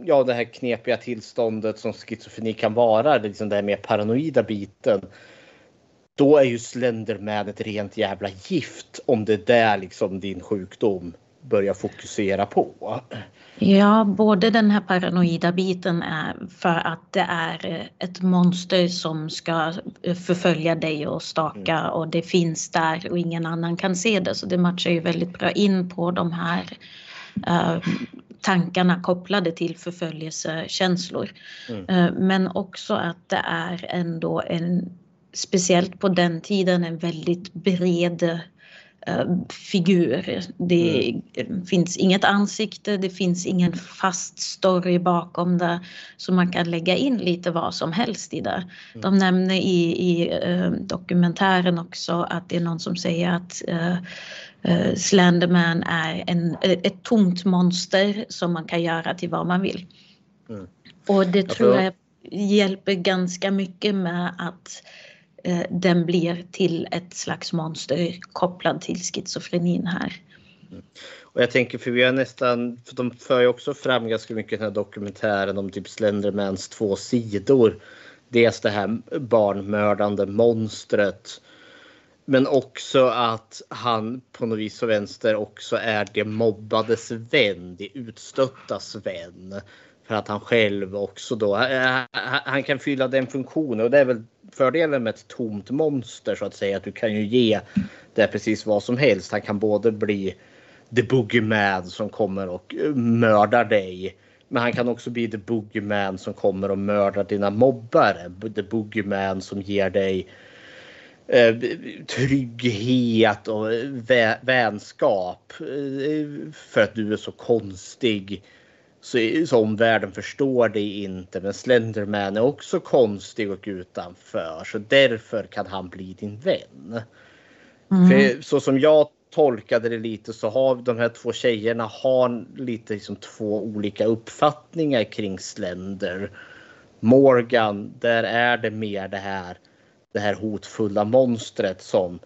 ja, det här knepiga tillståndet som schizofreni kan vara, liksom den mer paranoida biten. Då är ju Slenderman ett rent jävla gift om det är där liksom din sjukdom börjar fokusera på. Ja, både den här paranoida biten är för att det är ett monster som ska förfölja dig och staka mm. och det finns där och ingen annan kan se det. Så det matchar ju väldigt bra in på de här uh, tankarna kopplade till förföljelsekänslor. Mm. Men också att det är ändå en, speciellt på den tiden, en väldigt bred Eh, figur. Det mm. finns inget ansikte, det finns ingen fast story bakom det. Så man kan lägga in lite vad som helst i det. Mm. De nämner i, i uh, dokumentären också att det är någon som säger att uh, uh, Slenderman är en, ett tomt monster som man kan göra till vad man vill. Mm. Och det tror jag hjälper ganska mycket med att eh, Eh, den blir till ett slags monster kopplad till schizofrenin här. Och jag tänker för vi har nästan, för de för ju också fram ganska mycket den här dokumentären om typ Slendermans två sidor. Dels det här barnmördande monstret. Men också att han på något vis och vänster också är det mobbades vän, det utstöttas vän. För att han själv också då, eh, eh, eh, han kan fylla den funktionen och det är väl fördelen med ett tomt monster så att säga. Att du kan ju ge det precis vad som helst. Han kan både bli the boogeyman som kommer och mördar dig. Men han kan också bli the boogeyman som kommer och mördar dina mobbare. The boogeyman som ger dig eh, trygghet och vä vänskap. För att du är så konstig så, så omvärlden förstår det inte. Men Slenderman är också konstig och utanför. Så därför kan han bli din vän. Mm. För så som jag tolkade det lite så har de här två tjejerna har lite liksom två olika uppfattningar kring Slender. Morgan, där är det mer det här, det här hotfulla monstret som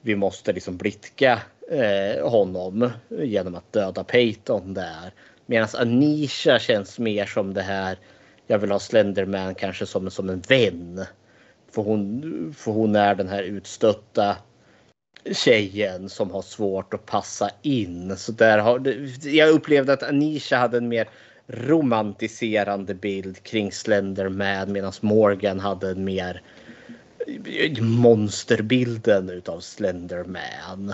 vi måste liksom blidka eh, honom genom att döda Peyton där. Medan Anisha känns mer som det här. Jag vill ha Slenderman kanske som, som en vän. För hon, för hon är den här utstötta tjejen som har svårt att passa in. Så där har, jag upplevde att Anisha hade en mer romantiserande bild kring Slenderman medan Morgan hade en mer monsterbilden utav Slenderman.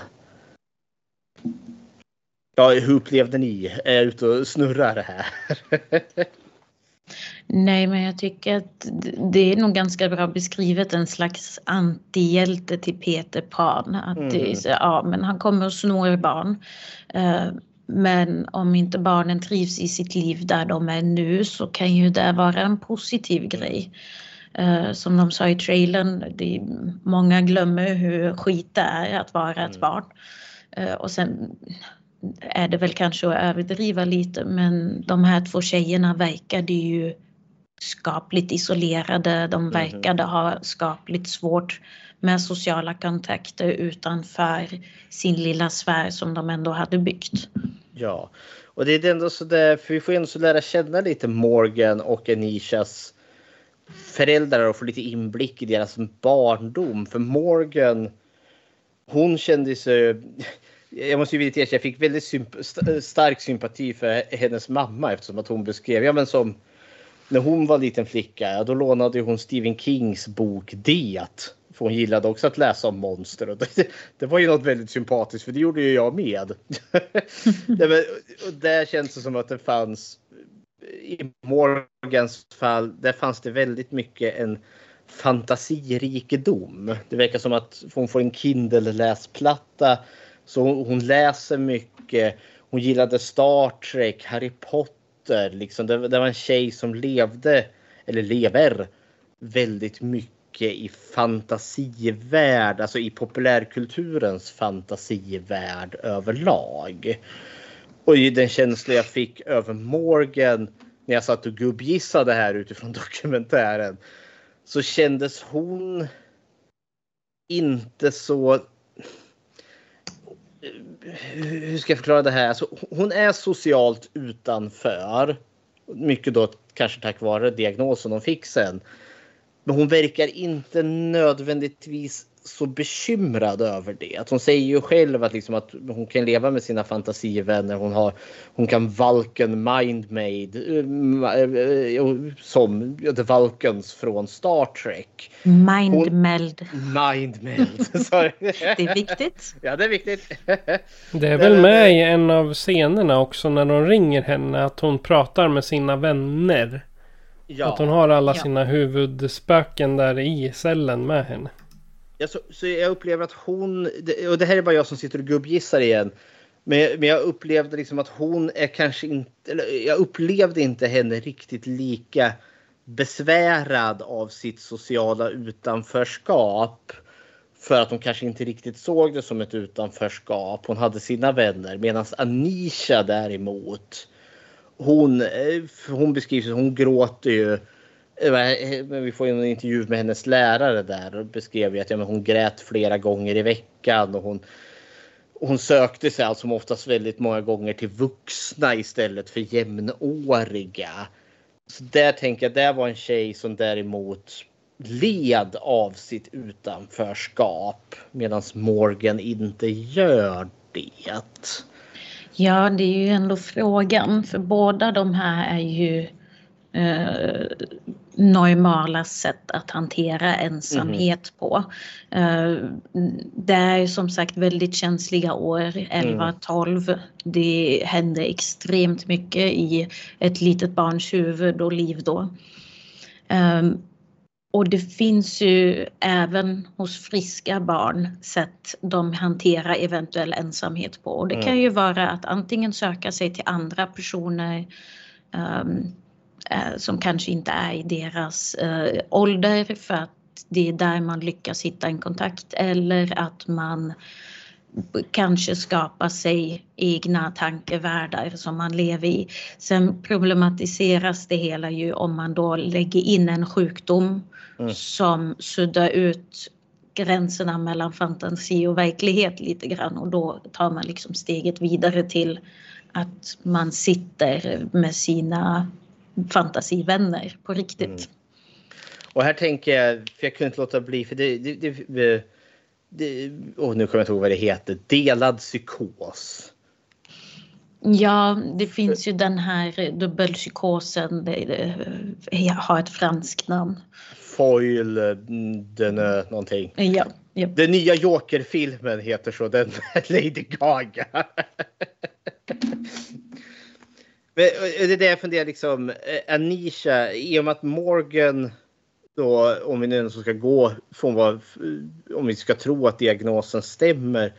Ja, hur upplevde ni? Är jag ute och snurrar här? Nej, men jag tycker att det är nog ganska bra beskrivet en slags antihjälte till Peter Pan. Att mm. det ja, men han kommer och snor barn. Eh, men om inte barnen trivs i sitt liv där de är nu så kan ju det vara en positiv grej. Eh, som de sa i trailern, det, många glömmer hur skit det är att vara ett mm. barn. Eh, och sen är det väl kanske att överdriva lite men de här två tjejerna verkade ju skapligt isolerade. De mhm. verkade ha skapligt svårt med sociala kontakter utanför sin lilla sfär som de ändå hade byggt. Ja, och det är ändå så där, för vi får ändå så lära känna lite Morgan och Anishas föräldrar och få lite inblick i deras barndom. För Morgan, hon kände sig jag måste ju erkänna erkänna, jag fick väldigt symp eh, stark sympati för hennes mamma eftersom att hon beskrev, ja men som när hon var liten flicka, ja, då lånade hon Stephen Kings bok Det. För hon gillade också att läsa om monster. Och det, det var ju något väldigt sympatiskt för det gjorde ju jag med. Nej, men, där känns det som att det fanns i Morgans fall, där fanns det väldigt mycket en fantasirikedom. Det verkar som att hon får en Kindle-läsplatta så hon, läser mycket. Hon gillade Star Trek, Harry Potter. Liksom. Det, det var en tjej som levde, eller lever, väldigt mycket i fantasivärld, alltså i populärkulturens fantasivärld överlag. Och den känsla jag fick över Morgan när jag satt och gubbgissade här utifrån dokumentären så kändes hon inte så hur ska jag förklara det här? Alltså, hon är socialt utanför. Mycket då kanske tack vare diagnosen hon fick sen. Men hon verkar inte nödvändigtvis så bekymrad över det. Att hon säger ju själv att, liksom att hon kan leva med sina fantasivänner. Hon, har, hon kan Valken Mindmade eh, som The Valkens från Star Trek. Mindmeld. Mindmeld. det är viktigt. Ja, det är viktigt. Det är väl med i en av scenerna också när de ringer henne att hon pratar med sina vänner. Ja. Att hon har alla Ja. sina huvudspöken där i cellen med henne. Ja, så, så jag upplever att hon, det- och det här är bara jag som sitter och gubbgissar igen. Men, men jag upplevde liksom att hon är kanske inte, eller jag upplevde inte henne riktigt lika besvärad av sitt sociala utanförskap. För att hon kanske inte riktigt såg det som ett utanförskap. Hon hade sina vänner. Medan Anisha däremot. Hon, eh, hon beskrivs, hon gråter ju. Eh, eh, men Vi får en intervju med hennes lärare där och beskrev ju att ja, men hon grät flera gånger i veckan. Och hon, hon sökte sig alltså oftast väldigt många gånger till vuxna istället för jämnåriga. Så där tänker jag, där var en tjej som däremot led av sitt utanförskap medan Morgan inte gör det. Ja, det är ju ändå frågan för båda de här är ju eh, normala sätt att hantera ensamhet på. Eh, det är som sagt väldigt känsliga år, 11-12. Det händer extremt mycket i ett litet barns huvud och liv då. Ehm, och det finns ju även hos friska barn sätt de hanterar eventuell ensamhet på. Och det kan Mm. ju vara att antingen söka sig till andra personer ehm, eh, som kanske inte är i deras eh, ålder för att det är där man lyckas hitta en kontakt eller att man kanske skapa sig egna tankevärldar som man lever i. Sen problematiseras det hela ju om man då lägger in en sjukdom Mm. som suddar ut gränserna mellan fantasi och verklighet lite grann och då tar man liksom steget vidare till att man sitter med sina fantasivänner på riktigt. Och här tänker jag, för jag kunde inte låta bli, för det... det, det, det oh, nu kommer jag inte ihåg vad det heter. Delad psykos. Ja, det finns ju den här dubbelpsykosen, det, det har ett franskt namn. Foil, mm, den är någonting. Ja, ja. Den nya Joker-filmen heter så, den Lady Gaga. Men det är det jag funderar liksom, eh, Anisha, i och med att Morgan då, om vi nu ska gå från vad, om vi ska tro att diagnosen stämmer,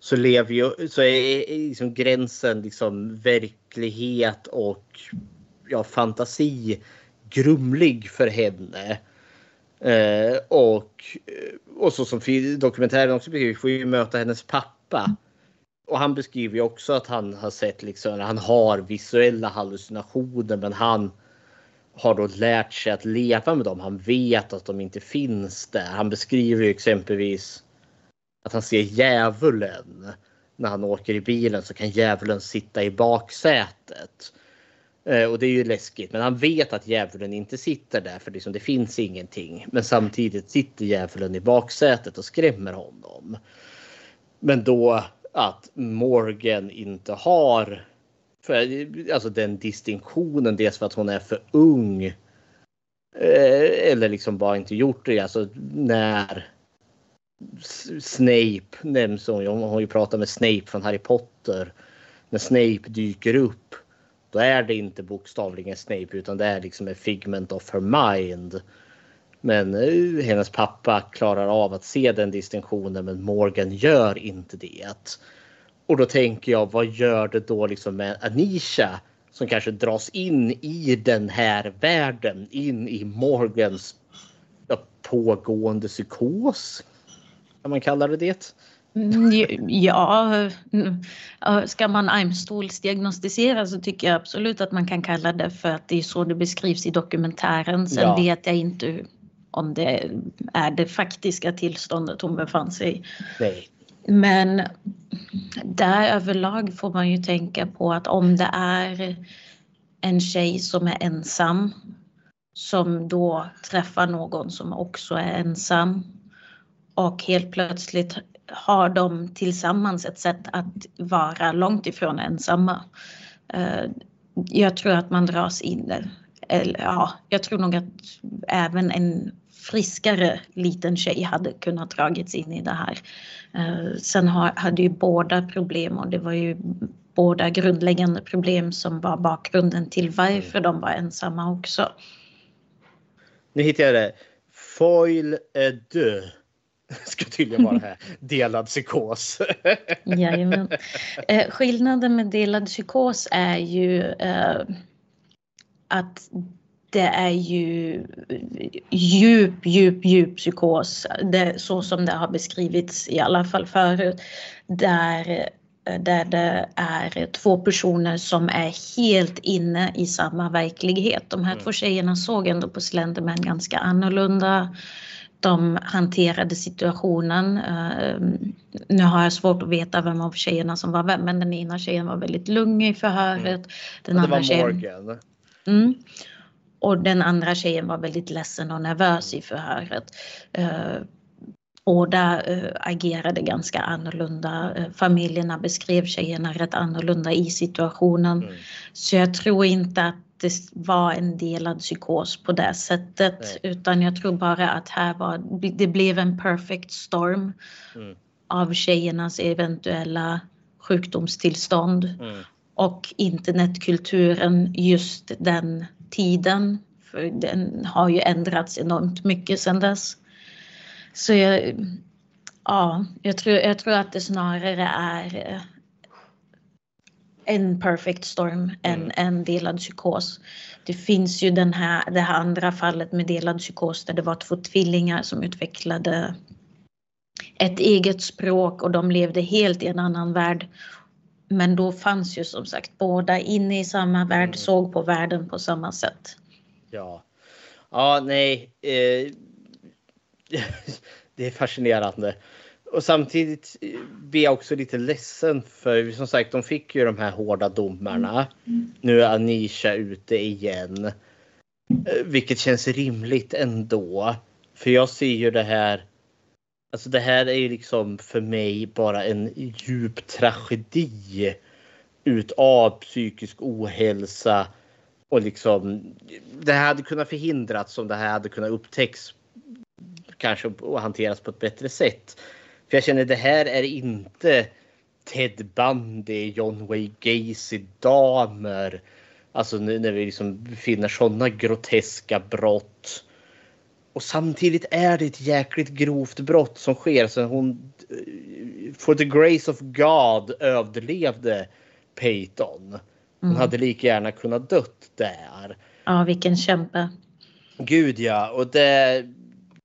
så lever ju, så är liksom gränsen liksom verklighet och ja, fantasi grumlig för henne. Eh, och, och så som dokumentären också beskriver, vi får ju möta hennes pappa. Och han beskriver ju också att han har sett liksom, han har visuella hallucinationer men han har då lärt sig att leva med dem. Han vet att de inte finns där. Han beskriver ju exempelvis att han ser djävulen. När han åker i bilen så kan djävulen sitta i baksätet. Eh, och det är ju läskigt. Men han vet att djävulen inte sitter där för liksom, det finns ingenting. Men samtidigt sitter djävulen i baksätet och skrämmer honom. Men då att Morgan inte har för, alltså den distinktionen. Dels för att hon är för ung. Eh, Eller liksom bara inte gjort det. Alltså när Snape nämns hon. Hon har ju pratat med Snape från Harry Potter. När Snape dyker upp. Då är det inte bokstavligen Snape utan det är liksom en figment of her mind. Men eh, hennes pappa klarar av att se den distinktionen men Morgan gör inte det. Och då tänker jag, vad gör det då liksom med Anisha som kanske dras in i den här världen, in i Morgans pågående psykos? Kan man kalla det det? Mm, Ja, ska man Almstols-diagnostisera så tycker jag absolut att man kan kalla det för att det är så det beskrivs i dokumentären. Sen Ja. vet jag inte om det är det faktiska tillståndet hon befann sig i. Nej. Men där överlag får man ju tänka på att om det är en tjej som är ensam som då träffar någon som också är ensam och helt plötsligt har de tillsammans ett sätt att vara långt ifrån ensamma. Eh, jag tror att man dras in, eller ja, jag tror nog att även en friskare liten tjej hade kunnat dragits in i det här. Eh, sen hade ju båda problem och det var ju båda grundläggande problem som var bakgrunden till varför de var ensamma också. Nu hittade jag det. Foil är dö. Ska tydligen vara här. Delad psykos. Jajamän. Eh, skillnaden med delad psykos är ju eh, att det är ju djup, djup, djup psykos. Det, så som det har beskrivits i alla fall förut. Där där det är två personer som är helt inne i samma verklighet. De här mm. två tjejerna såg ändå på Slenderman ganska annorlunda. De hanterade situationen. Ehm, nu har jag svårt att veta vem av tjejerna som var vem, men den ena tjejen var väldigt lugn i förhöret. Mm. Den det andra var tjejen... Morgan. Mm. Och den andra tjejen var väldigt ledsen och nervös i förhöret. Ehm, Båda äh, agerade ganska annorlunda. Äh, familjerna beskrev tjejerna rätt annorlunda i situationen. Mm. Så jag tror inte att det var en delad psykos på det sättet. Nej. Utan jag tror bara att här var, det blev en perfect storm mm. av tjejernas eventuella sjukdomstillstånd. Mm. Och internetkulturen just den tiden. För den har ju ändrats enormt mycket sedan dess. Så jag, ja, jag tror, jag tror att det snarare är eh, en perfect storm än mm. en delad psykos. Det finns ju den här, det här andra fallet med delad psykos där det var två tvillingar som utvecklade ett eget språk och de levde helt i en annan värld. Men då fanns ju som sagt båda inne i samma värld, mm. såg på världen på samma sätt. Ja, ja nej. Eh det är fascinerande. Och samtidigt blir jag också lite ledsen för som sagt de fick ju de här hårda domarna. Mm. Nu är Anisha ute igen. Eh, vilket känns rimligt ändå. För jag ser ju det här. Alltså det här är ju liksom för mig bara en djup tragedi. Utav psykisk ohälsa. Och liksom det här hade kunnat förhindras om det här hade kunnat upptäckas kanske och hanteras på ett bättre sätt. För jag känner det här är inte Ted Bundy, John Wayne Gacy, damer. Alltså när vi liksom finner sådana groteska brott. Och samtidigt är det ett jäkligt grovt brott som sker. Så hon, eh, for the grace of God, överlevde Peyton. Hon mm. hade lika gärna kunnat dött där. Ja, vilken kämpe. Gud ja, och det,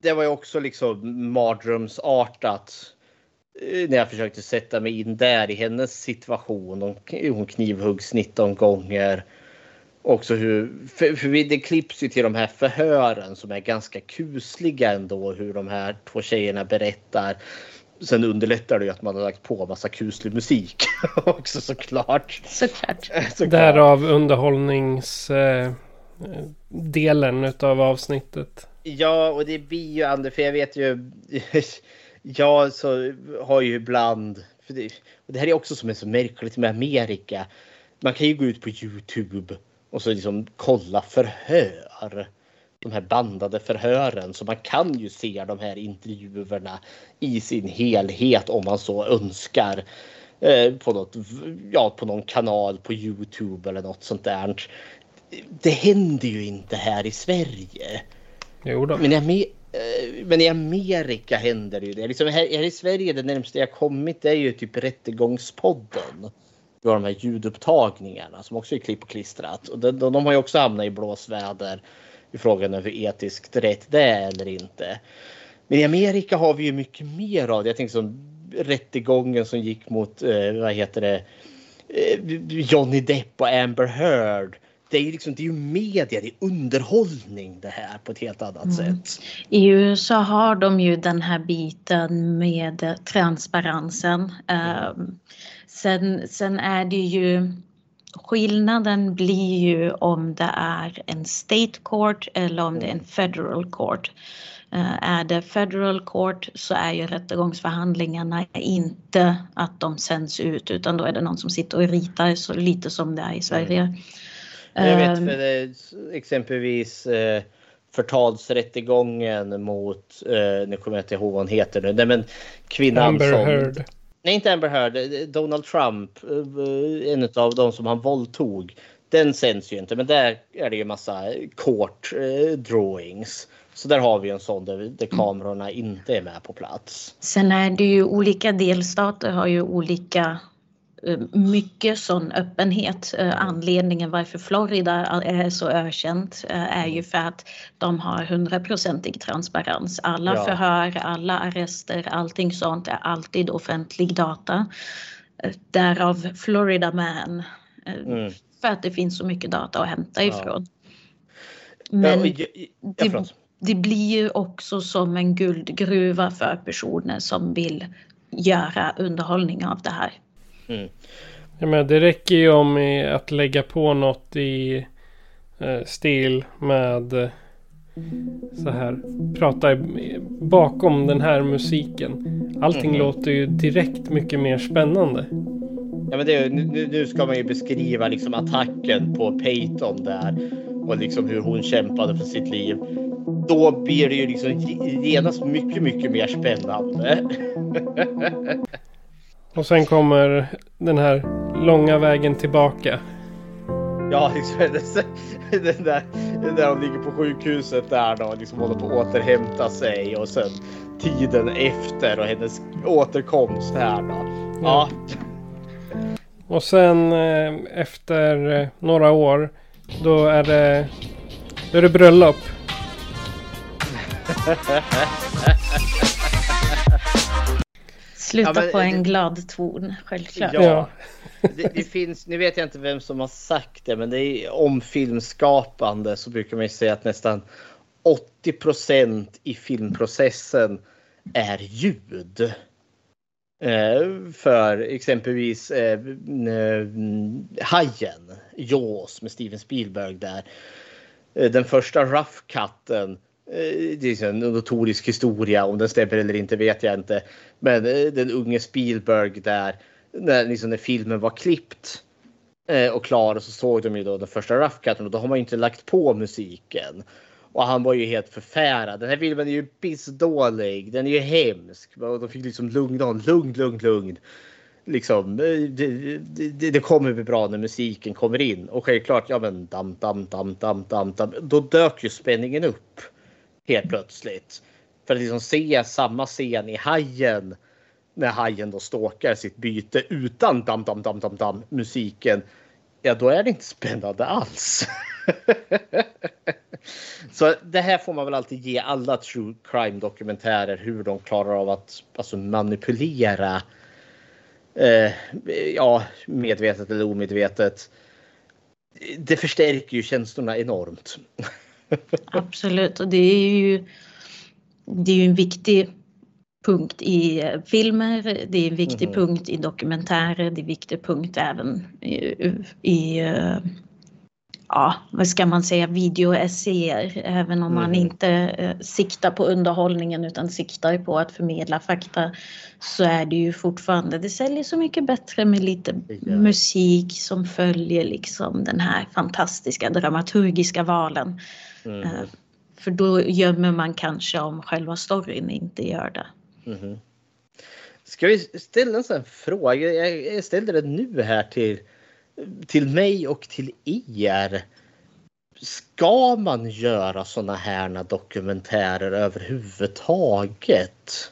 det var ju också liksom mardrömsartat eh, när jag försökte sätta mig in där i hennes situation. Hon knivhuggs 19 gånger. Också hur, för, för det klipps ju till de här förhören som är ganska kusliga ändå hur de här två tjejerna berättar. Sen underlättar det ju att man har lagt på massa kuslig musik också såklart. Såklart. såklart. Därav underhållningsdelen eh, utav avsnittet. Ja, och det blir ju Ander, för jag vet ju. jag så har ju ibland. För det, och det här är också som är så märkligt med Amerika. Man kan ju gå ut på Youtube och så liksom kolla förhör. De här bandade förhören. Så man kan ju se de här intervjuerna i sin helhet om man så önskar. Eh, på, något, ja, på någon kanal på Youtube eller något sånt där. Det händer ju inte här i Sverige. Jo då. Men, i, eh, men i Amerika händer det ju det. Liksom här, här, i Sverige, det närmaste jag kommit det är ju typ Rättegångspodden. Vi har de här ljudupptagningarna som också är klipp och klistrat. Och de, de, har ju också hamnat i blåsväder i frågan om hur etiskt rätt det är eller inte. Men i Amerika har vi ju mycket mer av det. Jag tänker som rättegången som gick mot, eh, vad heter det, eh, Johnny Depp och Amber Heard det är ju liksom, det är ju media, det är underhållning det här på ett helt annat mm. sätt. I USA har de ju den här biten med transparensen. Mm. Um, sen, sen är det ju skillnaden blir ju om det är en state court eller om det är en federal court. Eh, är det federal court så är ju rättegångsförhandlingarna inte att de sänds ut utan då är det någon som sitter och ritar så lite som det är i Sverige. Jag vet för det, exempelvis eh, förtalsrättegången mot, eh, nu kommer jag inte ihåg vad hon heter nu, nej men kvinnan Amber som... Heard. Nej inte Amber Heard, eh, Donald Trump, eh, eh, en av de som han våldtog. Den sänds ju inte men där är det ju massa court drawings. Så där har vi en sån där, där kamerorna inte är med på plats. Sen är det ju olika delstater har ju olika mycket sån öppenhet. Eh, Anledningen varför Florida är så ökänt eh, är ju för att de har hundraprocentig transparens. Alla Ja. förhör, alla arrester, allting sånt är alltid offentlig data. Eh, Därav Florida Man. eh, Mm. För att det finns så mycket data att hämta ifrån. Ja, Men ja, det, det blir ju också som en guldgruva för personer som vill göra underhållning av det här. Mm. Ja, men det räcker ju om att lägga på något i eh, stil med eh, så här. Prata bakom den här musiken. Allting Mhm. låter ju direkt mycket mer spännande. Ja, men det, nu, nu ska man ju beskriva liksom attacken på Peyton där och liksom hur hon kämpade för sitt liv. Då blir det ju liksom ge- genast mycket, mycket mer spännande. Och sen kommer den här långa vägen tillbaka. Ja, liksom den där, den där hon ligger på sjukhuset där då liksom håller på att återhämta sig och sen tiden efter och hennes återkomst här då. Ja, Och sen eh, efter eh, några år. Då är det, då är det bröllop. Sluta Ja, men på en det- glad ton, självklart. Ja. Det, det finns, nu vet jag inte vem som har sagt det, men det är om filmskapande så brukar man ju säga att nästan 80% i filmprocessen är ljud. Eh, för exempelvis eh, eh, Hajen, Jaws med Steven Spielberg där. Eh, den första rough cutten eh, Eh, det är en notorisk historia. Om den stämmer eller inte vet jag inte. Men eh, den unge Spielberg där när, liksom, när filmen var klippt eh, och klar och så såg de ju då den första rough cutten och då har man ju inte lagt på musiken. Och han var ju helt förfärad. Den här filmen är ju pissdålig. Den är ju hemsk. Och de fick liksom lugna honom. Lugn, lugn, lugn. Liksom, det, det, det kommer bli bra när musiken kommer in. Och självklart, ja men dam, dam, dam, dam, dam, dam. Då dök ju spänningen upp. Helt plötsligt. För att liksom se samma scen i Hajen. När Hajen då stalkar sitt byte utan dam, dam, dam, dam, dam musiken. Ja, då är det inte spännande alls. Så det här får man väl alltid ge alla true crime dokumentärer hur de klarar av att alltså, manipulera. Eh, ja, medvetet eller omedvetet. Det förstärker ju känslorna enormt. Absolut, och det är ju, det är ju en viktig punkt i filmer, det är en viktig Mhm. punkt i dokumentärer, det är en viktig punkt även i, i ja, vad ska man säga, videoessäer. Även om man Mhm. inte eh, siktar på underhållningen utan siktar på att förmedla fakta så är det ju fortfarande, det säljer så mycket bättre med lite musik som följer liksom den här fantastiska dramaturgiska valen. Mm. För då gömmer man kanske om själva storyn inte gör det. Mhm. Ska vi ställa en sån fråga? Jag ställde den nu här till, till mig och till er. Ska man göra såna här dokumentärer överhuvudtaget?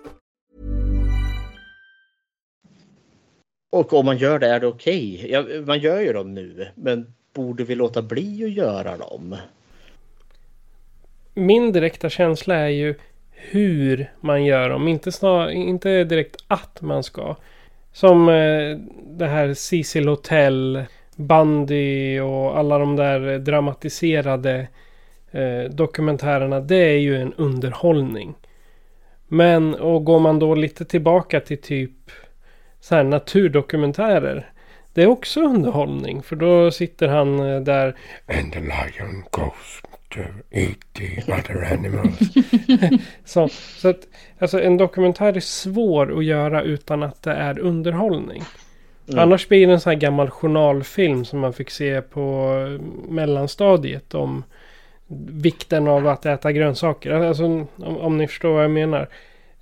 Och om man gör det, är det okej? Ja, man gör ju dem nu, men borde vi låta bli att göra dem? Min direkta känsla är ju hur man gör dem. Inte, snar, inte direkt att man ska. Som eh, det här Cecil Hotel, Bandy och alla de där dramatiserade eh, dokumentärerna. Det är ju en underhållning. Men och går man då lite tillbaka till typ så här naturdokumentärer. Det är också underhållning. För då sitter han eh, där. And the lion goes to eat the other animals. så, så att alltså en dokumentär är svår att göra utan att det är underhållning. Mm. Annars blir det en sån här gammal journalfilm som man fick se på mellanstadiet. Om vikten av att äta grönsaker. Alltså om, om ni förstår vad jag menar.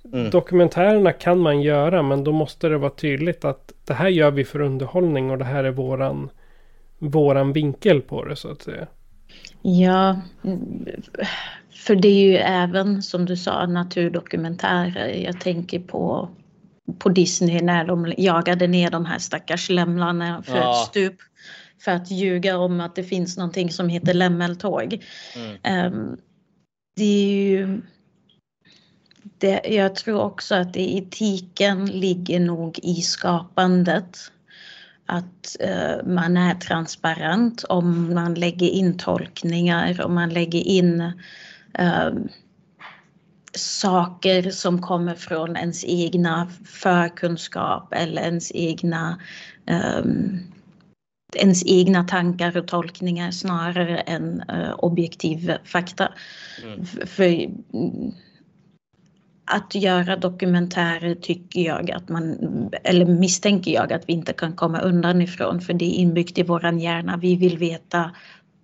Mm. Dokumentärerna kan man göra men då måste det vara tydligt att det här gör vi för underhållning och det här är våran, våran vinkel på det så att säga. Ja, för det är ju även som du sa naturdokumentärer. Jag tänker på, på Disney när de jagade ner de här stackars lämlarna för Ja. ett stup. För att ljuga om att det finns någonting som heter lämmeltåg. Mm. Ehm, det är ju... Det, jag tror också att det, etiken ligger nog i skapandet. Att eh, man är transparent om man lägger in tolkningar, om man lägger in eh, saker som kommer från ens egna förkunskap eller ens egna ehm, ens egna tankar och tolkningar snarare än eh, objektiv fakta. F- För mm, att göra dokumentärer tycker jag att man, eller misstänker jag att vi inte kan komma undan ifrån för det är inbyggt i våran hjärna. Vi vill veta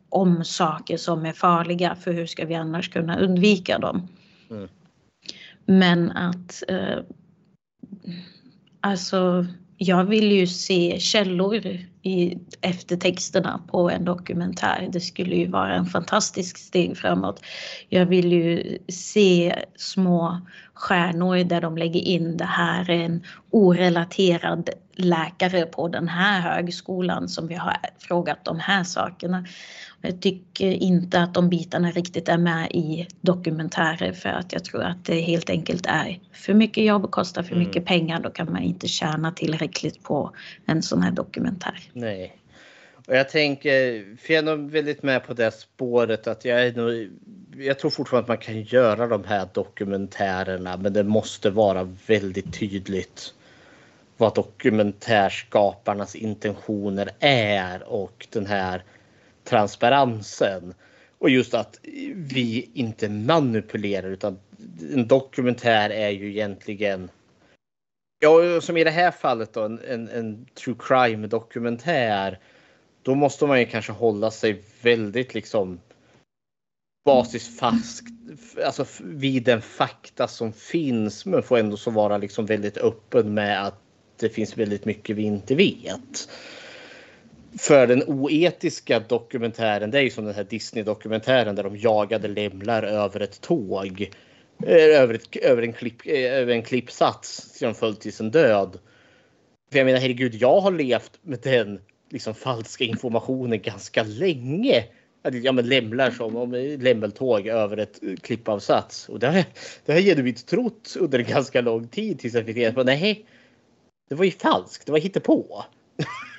om saker som är farliga för hur ska vi annars kunna undvika dem. Mm. Men att eh, alltså jag vill ju se källor i eftertexterna på en dokumentär. Det skulle ju vara en fantastisk steg framåt. Jag vill ju se små stjärnor där de lägger in det här är en orelaterad läkare på den här högskolan som vi har frågat de här sakerna. Jag tycker inte att de bitarna riktigt är med i dokumentärer för att jag tror att det helt enkelt är för mycket jobb och kostar för mycket pengar. Då kan man inte tjäna tillräckligt på en sån här dokumentär. Nej. Och jag tänker, för jag är nog väldigt med på det spåret att jag är nog, jag tror fortfarande att man kan göra de här dokumentärerna men det måste vara väldigt tydligt vad dokumentärskaparnas intentioner är och den här transparensen. Och just att vi inte manipulerar utan en dokumentär är ju egentligen Ja, som i det här fallet då, en, en, en true crime dokumentär. Då måste man ju kanske hålla sig väldigt liksom basisfast alltså vid den fakta som finns men får ändå så vara liksom väldigt öppen med att det finns väldigt mycket vi inte vet. För den oetiska dokumentären, det är ju som den här Disney-dokumentären där de jagade lämlar över ett tåg. Eh, över, ett, över, en, klipp, eh, över en klippsats som föll till sin död. För jag menar herregud, jag har levt med den liksom falska informationen ganska länge. Ja men lämlar som om lämmeltåg över ett eh, klippavsats. Och det har, jag- det har jag genuint trott under en ganska lång tid tills jag fick reda på nej. Det var ju falskt, det var hittepå.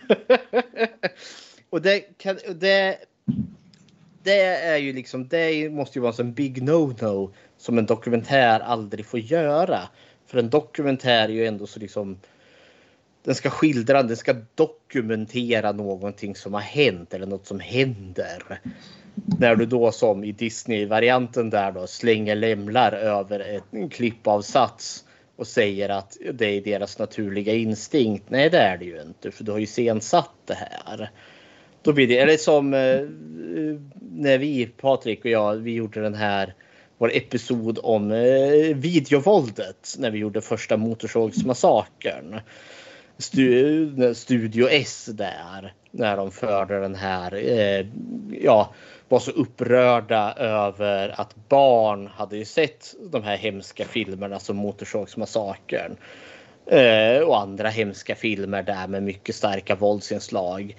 och det kan, det, det är ju liksom, det måste ju vara en big no-no som en dokumentär aldrig får göra. För en dokumentär är ju ändå så liksom den ska skildra, den ska dokumentera någonting som har hänt eller något som händer. När du då som i Disney-varianten där då slänger lämlar över en klippavsats och säger att det är deras naturliga instinkt. Nej, det är det ju inte, för du har ju sensatt det här. Då blir det, eller som eh, eh när vi, Patrik och jag, vi gjorde den här vår episod om eh, videovåldet när vi gjorde första Motorsågsmassakern. Stu, Studio S där när de förde den här, eh, ja, var så upprörda över att barn hade ju sett de här hemska filmerna som Motorsågsmassakern. Eh, och andra hemska filmer där med mycket starka våldsinslag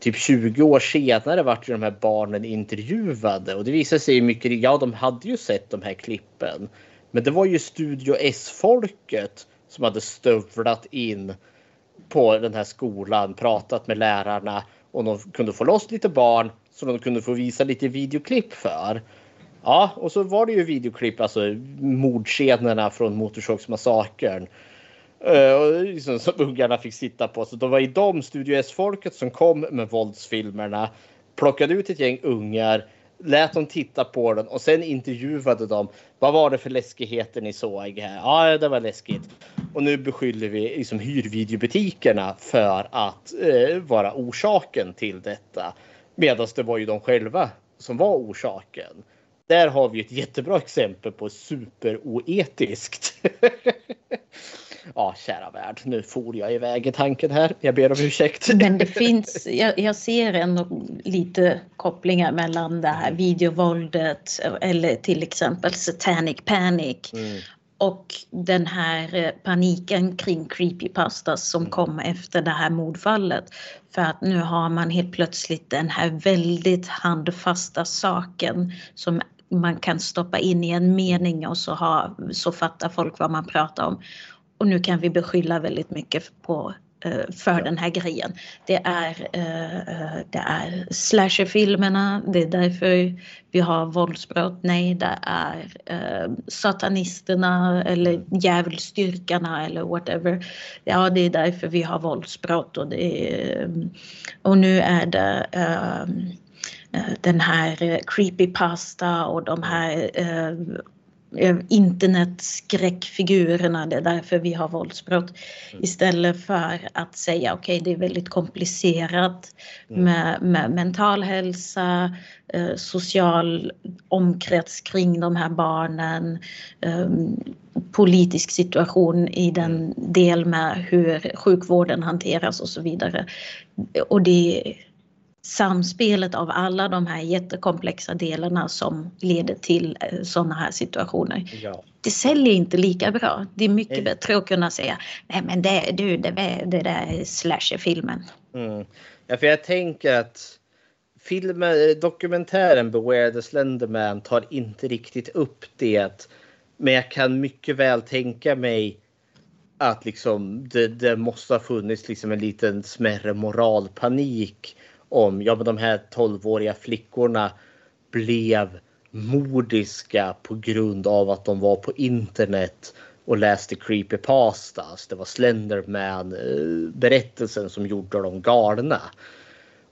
typ 20 år senare vart ju de här barnen intervjuade och det visade sig mycket, ja de hade ju sett de här klippen. Men det var ju Studio S-folket som hade stövlat in på den här skolan, pratat med lärarna och de kunde få loss lite barn som de kunde få visa lite videoklipp för. Ja, och så var det ju videoklipp, alltså mordscenerna från Motorsågsmassakern. Uh, eh, liksom, som ungarna fick sitta på. Så det var i de Studio S-folket som kom med våldsfilmerna, plockade ut ett gäng ungar, lät dem titta på den och sen intervjuade dem. Vad var det för läskigheter ni såg här? Ja, det var läskigt. Och nu beskyller vi liksom hyrvideobutikerna för att eh, vara orsaken till detta. Medan det var ju de själva som var orsaken. Där har vi ett jättebra exempel på superoetiskt. ja, kära värld, nu for jag iväg i tanken här. Jag ber om ursäkt. Men det finns, jag, jag ser ändå lite kopplingar mellan det här videovåldet eller till exempel Satanic Panic mm. och den här eh, paniken kring creepypastas som mm. kom efter det här mordfallet. För att nu har man helt plötsligt den här väldigt handfasta saken som man kan stoppa in i en mening och så, ha, så fattar folk vad man pratar om. Och nu kan vi beskylla väldigt mycket på eh, för den här grejen. Det är, uh, det är slasherfilmerna, det är därför vi har våldsbrott. Nej, det är satanisterna eller djävulsdyrkarna eller whatever. Ja, det är därför vi har våldsbrott och, det är, och nu är det den här creepypasta och de här Eh, internetskräckfigurerna, det är därför vi har våldsbrott. Mm. Istället för att säga okej, okay, det är väldigt komplicerat mm. med, med mental hälsa, eh, social omkrets kring de här barnen, eh, politisk situation i den mm. del med hur sjukvården hanteras och så vidare. Och det samspelet av alla de här jättekomplexa delarna som leder till eh, sådana här situationer. Ja. Det säljer inte lika bra. Det är mycket mm. bättre att kunna säga nej men det, du, det, det där är slasherfilmen. Mm. Ja, för jag tänker att filmen, dokumentären Beware the Slenderman tar inte riktigt upp det. Men jag kan mycket väl tänka mig att liksom det, det måste ha funnits liksom en liten smärre moralpanik om ja, men de här 12-åriga flickorna blev mordiska på grund av att de var på internet och läste creepypastas. Det var Slenderman berättelsen som gjorde dem galna.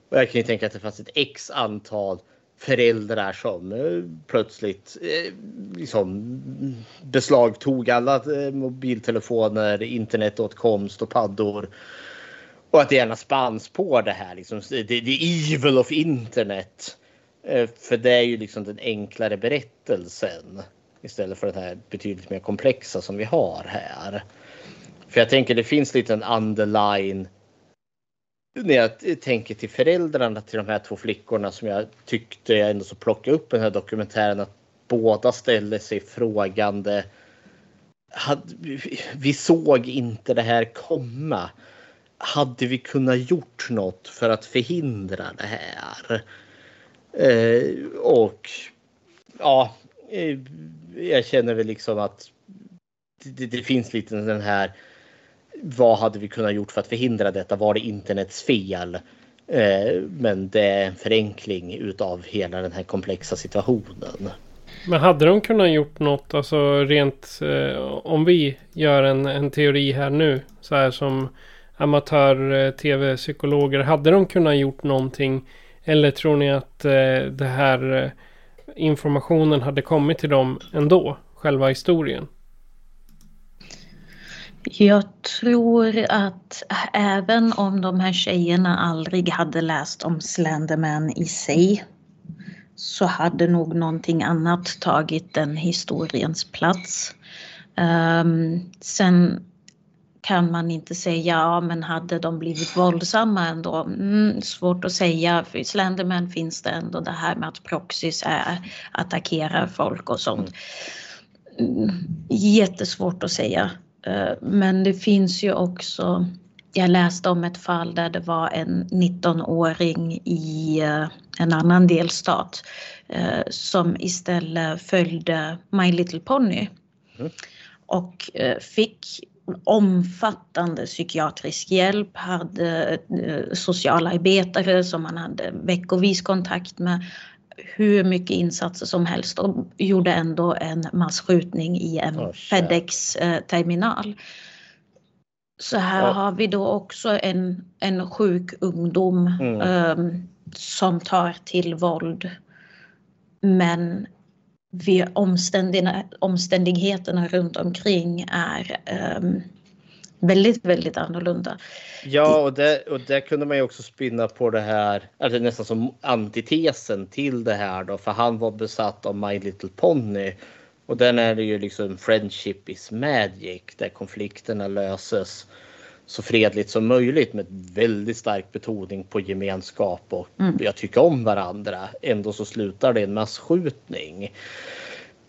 Och jag kan ju tänka att det fanns ett x antal föräldrar som eh, plötsligt eh, liksom beslagtog alla eh, mobiltelefoner, internetåtkomst och paddor och att det gärna spanns på det här. Liksom, the, the evil of internet. Eh, för det är ju liksom den enklare berättelsen. Istället för den här betydligt mer komplexa som vi har här. För jag tänker det finns lite en underline. När jag tänker till föräldrarna till de här två flickorna som jag tyckte jag ändå så plocka upp den här dokumentären. Att båda ställer sig frågande. vi såg inte det här komma hade vi kunnat gjort något för att förhindra det här? Eh, och ja, eh, jag känner väl liksom att det, det, finns lite den här. Vad hade vi kunnat gjort för att förhindra detta? Var det internets fel? Eh, men det är en förenkling utav hela den här komplexa situationen. Men hade de kunnat gjort något, alltså rent eh, om vi gör en, en teori här nu, så här som amatör-tv-psykologer. Eh, hade de kunnat gjort någonting? Eller tror ni att eh, det här eh, informationen hade kommit till dem ändå? Själva historien? Jag tror att även om de här tjejerna aldrig hade läst om Slenderman i sig så hade nog någonting annat tagit den historiens plats. Um, sen kan man inte säga, ja men hade de blivit våldsamma ändå? Mm, svårt att säga, för i Slenderman finns det ändå det här med att proxys är, attackerar folk och sånt. Mm, jättesvårt att säga. Eh, men det finns ju också, jag läste om ett fall där det var en 19-åring i eh, en annan delstat eh, som istället följde My Little Pony. Mm. Och fick omfattande psykiatrisk hjälp, hade socialarbetare som man hade veckovis kontakt med, hur mycket insatser som helst och gjorde ändå en massskjutning i en oh, Fedex-terminal. Så här ja. har vi då också en, en sjuk ungdom mm. um, som tar till våld. Men vi omständigheterna runt omkring är um, väldigt, väldigt annorlunda. Ja, och det, och det kunde man ju också spinna på det här, alltså nästan som antitesen till det här då, för han var besatt av My Little Pony. Och den är det ju liksom friendship is magic, där konflikterna löses så fredligt som möjligt med väldigt stark betoning på gemenskap och mm. jag tycker om varandra. Ändå så slutar det en massskjutning.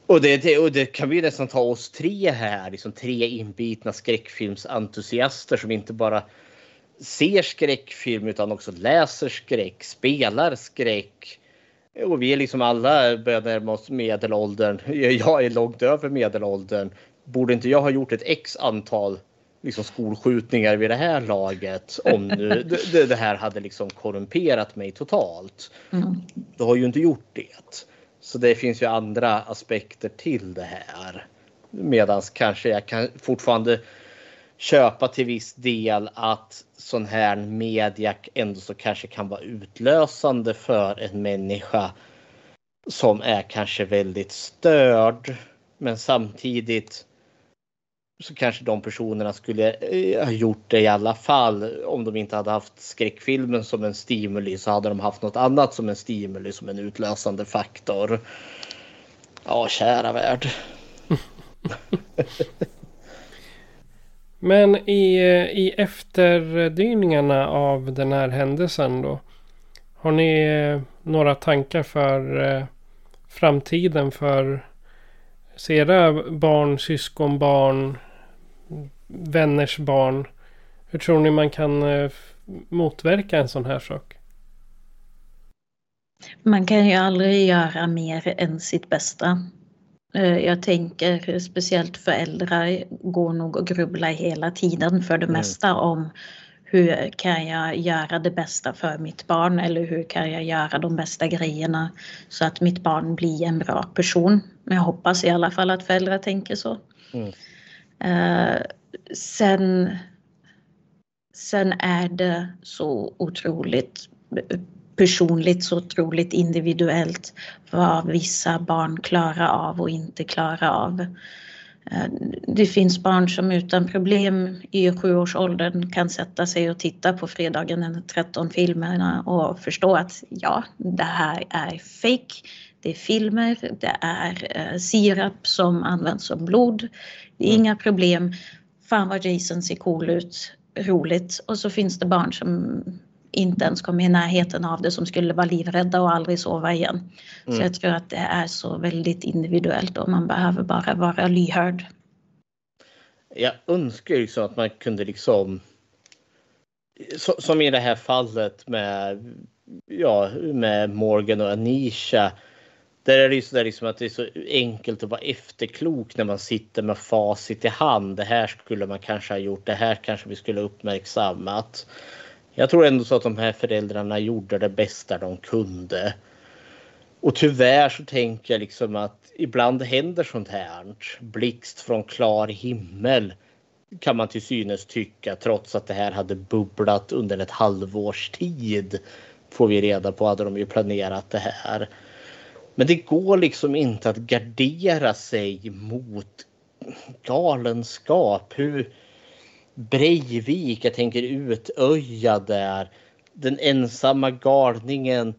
Och det, och det kan vi nästan ta oss tre här, liksom tre inbitna skräckfilmsentusiaster som inte bara ser skräckfilm utan också läser skräck, spelar skräck. Och vi är liksom alla börjar närma oss medelåldern. Jag är långt över medelåldern. Borde inte jag ha gjort ett x antal liksom skolskjutningar vid det här laget om nu det, det här hade liksom korrumperat mig totalt? Mm. Du har ju inte gjort det. Så det finns ju andra aspekter till det här. Medan kanske jag kan fortfarande köpa till viss del att sån här media ändå så kanske kan vara utlösande för en människa som är kanske väldigt störd. Men samtidigt så kanske de personerna skulle eh, ha gjort det i alla fall. Om de inte hade haft skräckfilmen som en stimuli så hade de haft något annat som en stimuli, som en utlösande faktor. Ja, kära värld. Men i, eh, i efterdyningarna av den här händelsen då. Har ni eh, några tankar för framtiden för era barn, syskon, barn vänners barn. Hur tror ni man kan eh, motverka en sån här sak? Man kan ju aldrig göra mer än sitt bästa. Eh, jag tänker speciellt föräldrar går nog och grubblar hela tiden för det mm. mesta om hur kan jag göra det bästa för mitt barn eller hur kan jag göra de bästa grejerna så att mitt barn blir en bra person. Men jag hoppas i alla fall att föräldrar tänker så. Mm. Sen, sen är det så otroligt personligt, så otroligt individuellt vad vissa barn klarar av och inte klarar av. Eh, det finns barn som utan problem i sjuårsåldern kan sätta sig och titta på fredagen den 13 filmerna och förstå att ja, det här är fake. Det är filmer, det är eh, sirap som används som blod. Det är mm. inga problem fan vad Jason ser cool ut, roligt. Och så finns det barn som inte ens kommer i närheten av det som skulle vara livrädda och aldrig sova igen. Mm. Så jag tror att det är så väldigt individuellt och man behöver bara vara lyhörd. Jag önskar liksom att man kunde liksom som i det här fallet med, ja, med Morgan och Anisha där är det ju sådär liksom att det är så enkelt att vara efterklok när man sitter med facit i hand. Det här skulle man kanske ha gjort. Det här kanske vi skulle ha uppmärksammat. Jag tror ändå så att de här föräldrarna gjorde det bästa de kunde. Och tyvärr så tänker jag liksom att ibland händer sånt här. Blixt från klar himmel kan man till synes tycka trots att det här hade bubblat under ett halvårs tid. Får vi reda på hade de ju planerat det här. Men det går liksom inte att gardera sig mot galenskap. Hur, Breivik, jag tänker Utöja där. Den ensamma galningen.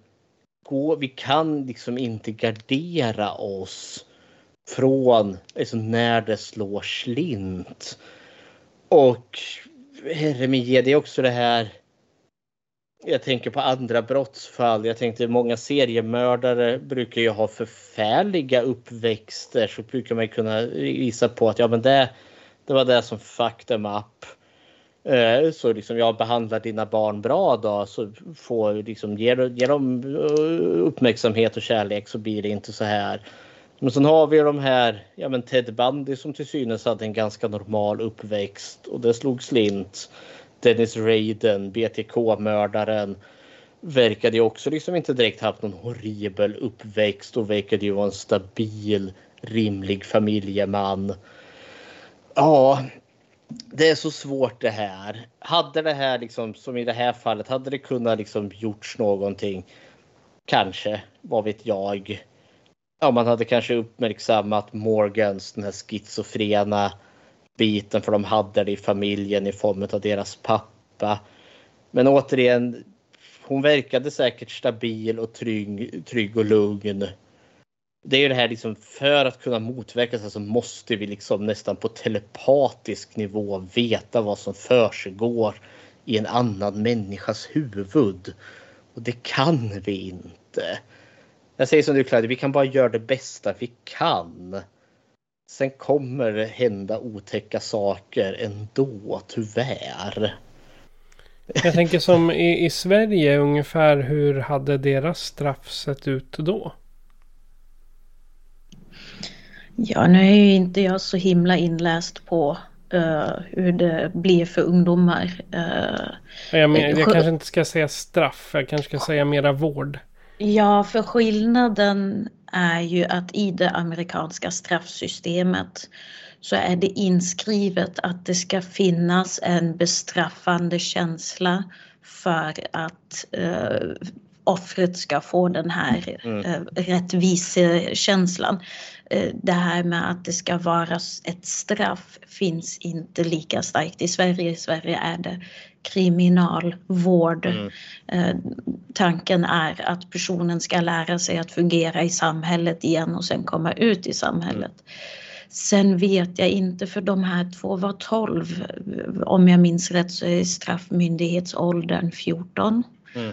Gå, vi kan liksom inte gardera oss från liksom, när det slår slint. Och herre min ge, det är också det här. Jag tänker på andra brottsfall. Jag tänkte många seriemördare brukar ju ha förfärliga uppväxter. Så brukar man kunna visa på att ja, men det, det var det som fucked them up. Eh, så liksom jag behandlar dina barn bra då så får liksom ge, ge dem eh, uppmärksamhet och kärlek så blir det inte så här. Men sen har vi de här, ja men Ted Bundy som till synes hade en ganska normal uppväxt och det slog slint. Dennis Raiden, BTK-mördaren, verkade ju också liksom inte direkt haft någon horribel uppväxt och verkade ju vara en stabil, rimlig familjeman. Ja, det är så svårt det här. Hade det här liksom, som i det här fallet, hade det kunnat liksom gjorts någonting? Kanske, vad vet jag ja, man hade kanske uppmärksammat Morgans den här schizofrena biten för de hade det i familjen i form av deras pappa. Men återigen, hon verkade säkert stabil och trygg, trygg och lugn. Det är ju det här liksom för att kunna motverka det så måste vi liksom nästan på telepatisk nivå veta vad som försiggår i en annan människas huvud. Och det kan vi inte. Jag säger som du Claudia, vi kan bara göra det bästa vi kan. Sen kommer det hända otäcka saker ändå, tyvärr. Jag tänker som i, i Sverige ungefär, hur hade deras straff sett ut då? Ja, nu är ju inte jag så himla inläst på uh, hur det blir för ungdomar. Uh, jag, men, jag kanske inte ska säga straff, jag kanske ska säga mera vård. Ja, för skillnaden är ju att i det amerikanska straffsystemet så är det inskrivet att det ska finnas en bestraffande känsla för att eh, offret ska få den här mm. eh, rättvisekänslan. Eh, det här med att det ska vara ett straff finns inte lika starkt i Sverige. I Sverige är det kriminalvård. Mm. Eh, tanken är att personen ska lära sig att fungera i samhället igen och sen komma ut i samhället. Sen vet jag inte för de här två var 12. Om jag minns rätt så är straffmyndighetsåldern 14. Mm.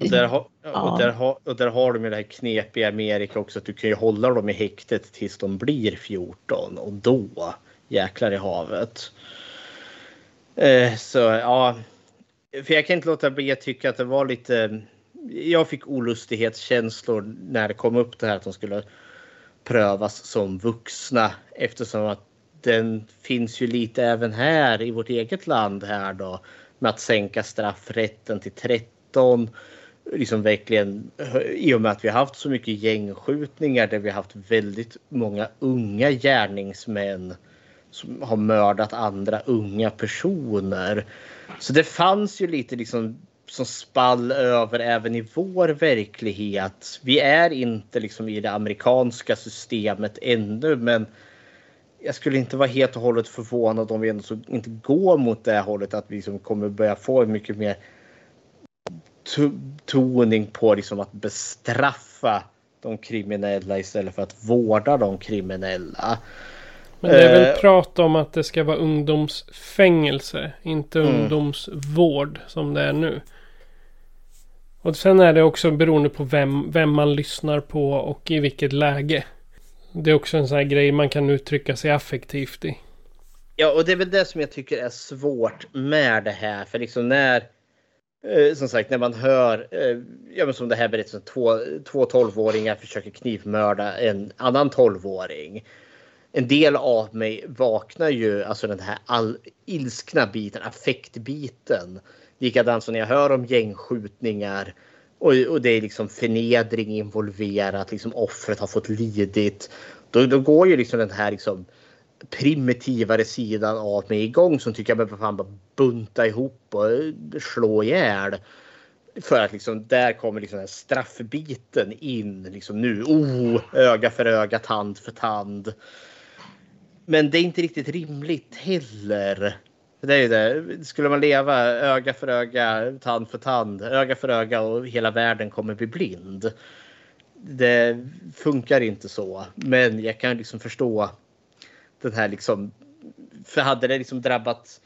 Och där, har, och, där har, och där har de ju det här knepiga Amerika också att du kan ju hålla dem i häktet tills de blir 14 och då jäklar i havet. Eh, så ja, för jag kan inte låta bli att tycka att det var lite. Jag fick olustighetskänslor när det kom upp det här att de skulle prövas som vuxna eftersom att den finns ju lite även här i vårt eget land här då med att sänka straffrätten till 13 liksom verkligen eh, i och med att vi har haft så mycket gängskjutningar där vi har haft väldigt många unga gärningsmän som har mördat andra unga personer. Så det fanns ju lite liksom som spall över även i vår verklighet. Vi är inte liksom i det amerikanska systemet ännu, men jag skulle inte vara helt och hållet förvånad om vi ändå inte går mot det hållet att vi liksom kommer börja få mycket mer toning på liksom att bestraffa de kriminella istället för att vårda de kriminella. Men det är väl eh, prat om att det ska vara ungdomsfängelse, inte mm. ungdomsvård som det är nu. Och sen är det också beroende på vem, vem man lyssnar på och i vilket läge. Det är också en sån här grej man kan uttrycka sig affektivt i. Ja, och det är väl det som jag tycker är svårt med det här. För liksom när, eh, som sagt, när man hör, eh, ja men som det här berättelsen, liksom två, två 12-åringar försöker knivmörda en annan 12-åring en del av mig vaknar ju, alltså den här all, ilskna biten, affektbiten. Likadant som när jag hör om gängskjutningar och, och det är liksom förnedring involverat, liksom offret har fått lidit. Då, då går ju liksom den här liksom primitivare sidan av mig igång som tycker jag behöver fan bara bunta ihop och eh, slå ihjäl. För att liksom där kommer liksom den straffbiten in liksom nu. Oh, öga för öga, tand för tand. Men det är inte riktigt rimligt heller. Det är ju det. Skulle man leva öga för öga, tand för tand, öga för öga och hela världen kommer bli blind. Det funkar inte så. Men jag kan liksom förstå den här liksom. För hade det liksom drabbat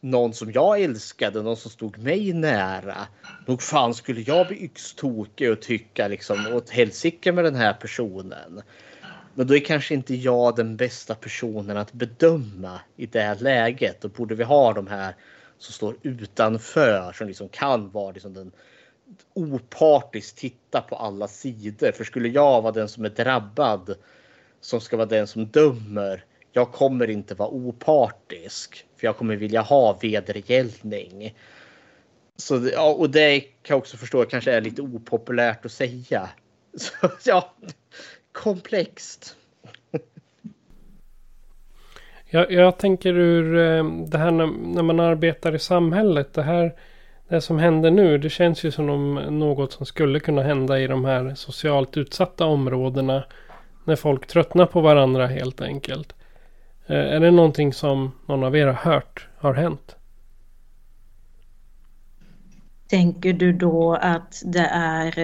någon som jag älskade, någon som stod mig nära. Nog fan skulle jag bli yxtokig och tycka liksom åt helsike med den här personen. Men då är kanske inte jag den bästa personen att bedöma i det här läget. Då borde vi ha de här som står utanför som liksom kan vara liksom den opartiskt titta på alla sidor. För skulle jag vara den som är drabbad som ska vara den som dömer. Jag kommer inte vara opartisk för jag kommer vilja ha vedergällning. Så, ja, och det kan jag också förstå kanske är lite opopulärt att säga. Så, ja, komplext. Jag, jag tänker ur eh, det här när, när, man arbetar i samhället. Det här det som händer nu. Det känns ju som något som skulle kunna hända i de här socialt utsatta områdena. När folk tröttnar på varandra helt enkelt. Eh, är det någonting som någon av er har hört har hänt? Tänker du då att det är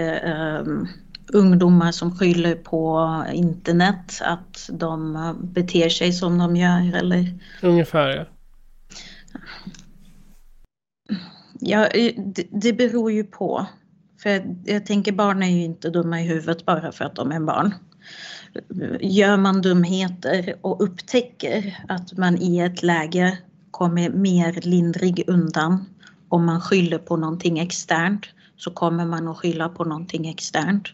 um ungdomar som skyller på internet att de beter sig som de gör eller? Ungefär ja. Ja, det, det beror ju på. För jag, jag tänker barn är ju inte dumma i huvudet bara för att de är barn. Gör man dumheter och upptäcker att man i ett läge kommer mer lindrig undan om man skyller på någonting externt så kommer man att skylla på någonting externt.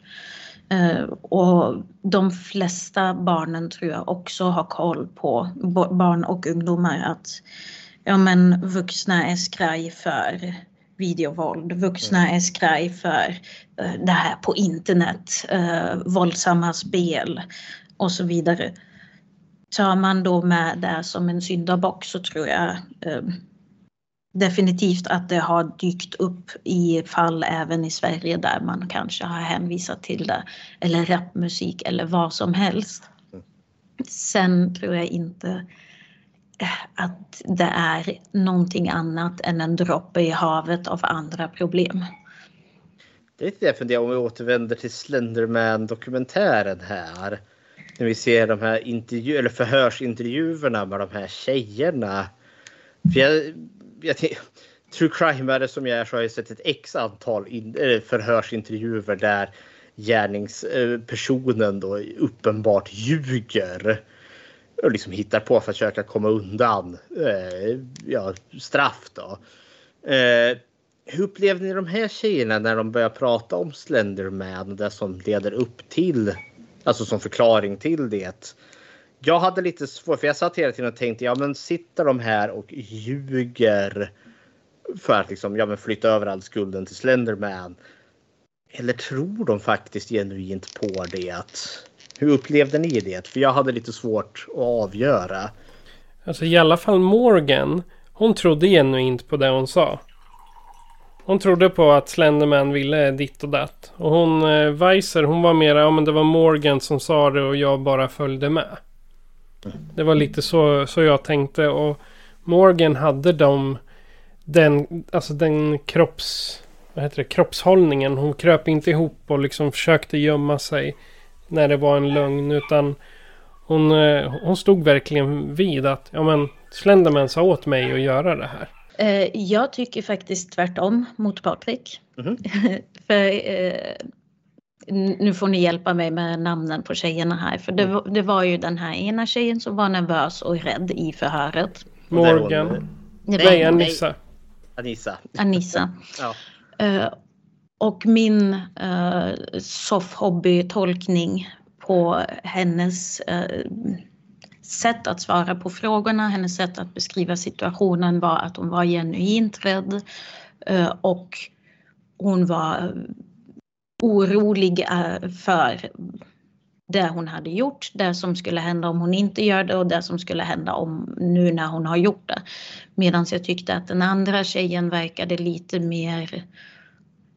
Eh, och de flesta barnen tror jag också har koll på, barn och ungdomar, att ja, men vuxna är skraj för videovåld, vuxna mm. är skraj för uh, det här på internet, uh, våldsamma spel och så vidare. Tar man då med det som en syndabock så tror jag uh, definitivt att det har dykt upp i fall även i Sverige där man kanske har hänvisat till det. Eller rapmusik eller vad som helst. Sen tror jag inte eh, att det är någonting annat än en droppe i havet av andra problem. Det är lite det jag funderar om vi återvänder till Slenderman-dokumentären här. När vi ser de här intervju eller förhörsintervjuerna med de här tjejerna. För jag jag, true crime som jag är så har jag sett ett x antal in, förhörsintervjuer där gärningspersonen eh, då uppenbart ljuger och liksom hittar på för att försöka komma undan eh, ja, straff. Då. Eh, hur upplevde ni de här tjejerna när de började prata om Slenderman och det som leder upp till, alltså som förklaring till det? jag hade lite svårt, för jag satt hela tiden och tänkte, ja men sitter de här och ljuger för att liksom, ja, men flytta över all skulden till Slenderman? Eller tror de faktiskt genuint på det? Hur upplevde ni det? För jag hade lite svårt att avgöra. Alltså i alla fall Morgan. Hon trodde genuint på det hon sa. Hon trodde på att Slenderman ville ditt och datt. Och hon, eh, Weiser, hon var mera, ja men det var Morgan som sa det och jag bara följde med. Det var lite så, så jag tänkte. Och Morgan hade de, den, alltså den kropps, vad heter det, kroppshållningen. Hon kröp inte ihop och liksom försökte gömma sig när det var en lögn. Utan hon, eh, hon stod verkligen vid att ja, men Slenderman sa åt mig att göra det här. Eh, jag tycker faktiskt tvärtom mot Patrik. Mm -hmm. För eh, nu får ni hjälpa mig med namnen på tjejerna här. För det, mm. det var ju den här ena tjejen som var nervös och rädd i förhöret. Morgan. Nej, Anissa. Anissa. Anissa. ja. Och min eh, soft hobby-tolkning på hennes eh, sätt att svara på frågorna, hennes sätt att beskriva situationen var att hon var genuint rädd eh, och hon var orolig eh, för det hon hade gjort, det som skulle hända om hon inte gör det och det som skulle hända om nu när hon har gjort det. Medan jag tyckte att den andra tjejen verkade lite mer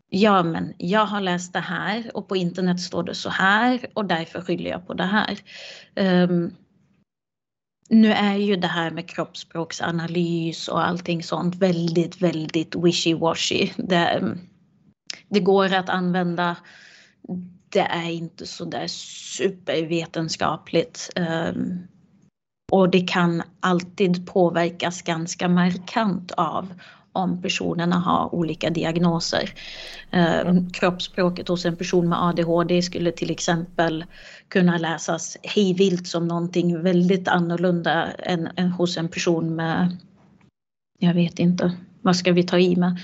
Ja, men jag har läst det här och på internet står det så här och därför skyller jag på det här. Um, nu är ju det här med kroppsspråksanalys och allting sånt väldigt, väldigt wishy-washy. Det, ehm, det går att använda. Det är inte så där supervetenskapligt. Um, och det kan alltid påverkas ganska markant av om personerna har olika diagnoser. Eh, kroppsspråket hos en person med ADHD skulle till exempel kunna läsas hejvilt som någonting väldigt annorlunda än, än hos en person med, jag vet inte, vad ska vi ta i med?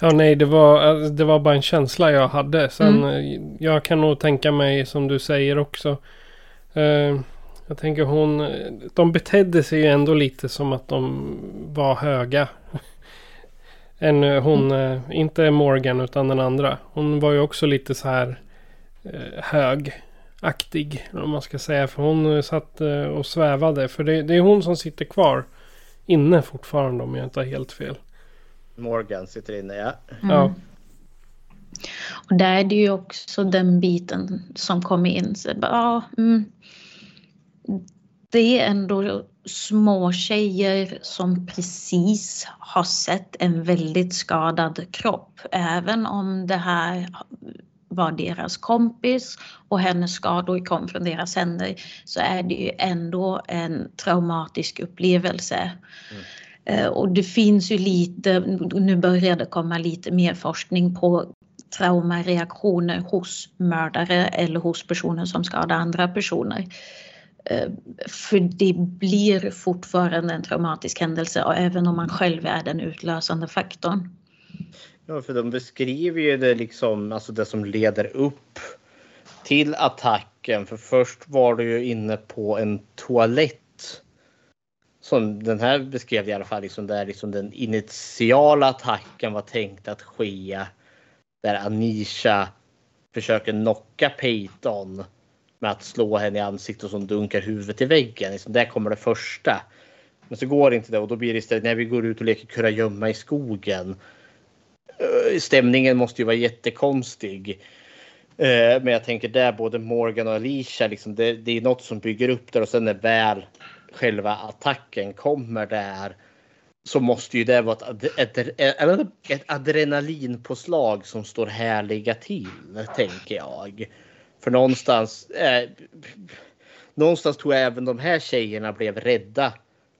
Ja, nej, det var, det var bara en känsla jag hade. Sen, mm. jag kan nog tänka mig som du säger också. Eh, jag tänker hon, de betedde sig ju ändå lite som att de var höga. En, hon, mm. inte Morgan utan den andra. Hon var ju också lite så här eh, högaktig. Om man ska säga. För hon satt eh, och svävade. För det, det är hon som sitter kvar inne fortfarande om jag inte har helt fel. Morgan sitter inne ja. Mm. ja. Och där är det ju också den biten som kommer in. Så bara, ja, mm, det är ändå små tjejer som precis har sett en väldigt skadad kropp. Även om det här var deras kompis och hennes skador kom från deras händer så är det ju ändå en traumatisk upplevelse. Mm. Eh, och det finns ju lite, nu börjar det komma lite mer forskning på traumareaktioner hos mördare eller hos personer som skadar andra personer. Eh, för det blir fortfarande en traumatisk händelse och även om man själv är den utlösande faktorn. Ja, för de beskriver ju det liksom, alltså det som leder upp till attacken. För först var du ju inne på en toalett. Som den här beskrev i alla fall, liksom där liksom den initiala attacken var tänkt att ske. Där Anisha försöker knocka Peyton med att slå henne i ansiktet och som dunkar huvudet i väggen. Liksom, där kommer det första. Men så går inte det och då blir det istället när vi går ut och leker kurragömma i skogen. Eh, stämningen måste ju vara jättekonstig. Eh, men jag tänker där både Morgan och Alicia, liksom, det, det är något som bygger upp där och sen när väl själva attacken kommer där så måste ju det vara ett, ett, ett, ett adrenalinpåslag som står härliga till, tänker jag. För någonstans, eh, någonstans tror jag även de här tjejerna blev rädda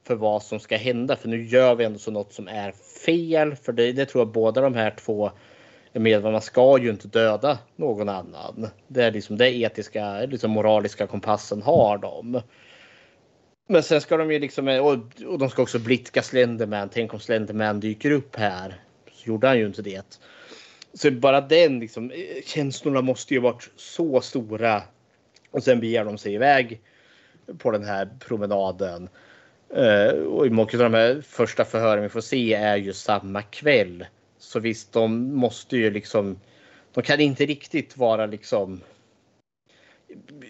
för vad som ska hända. För nu gör vi ändå så något som är fel. För det, det tror jag båda de här två medlemmarna Man ska ju inte döda någon annan. Det är liksom det etiska, liksom moraliska kompassen har de. Men sen ska de ju liksom, eh, och, och de ska också blidka Slenderman. Tänk om Slenderman dyker upp här. Så gjorde han ju inte det. Så bara den liksom, eh, känslorna måste ju varit så stora. Och sen beger de sig iväg på den här promenaden. Uh, och i många av de här första förhören vi får se är ju samma kväll. Så visst, de måste ju liksom. De kan inte riktigt vara liksom.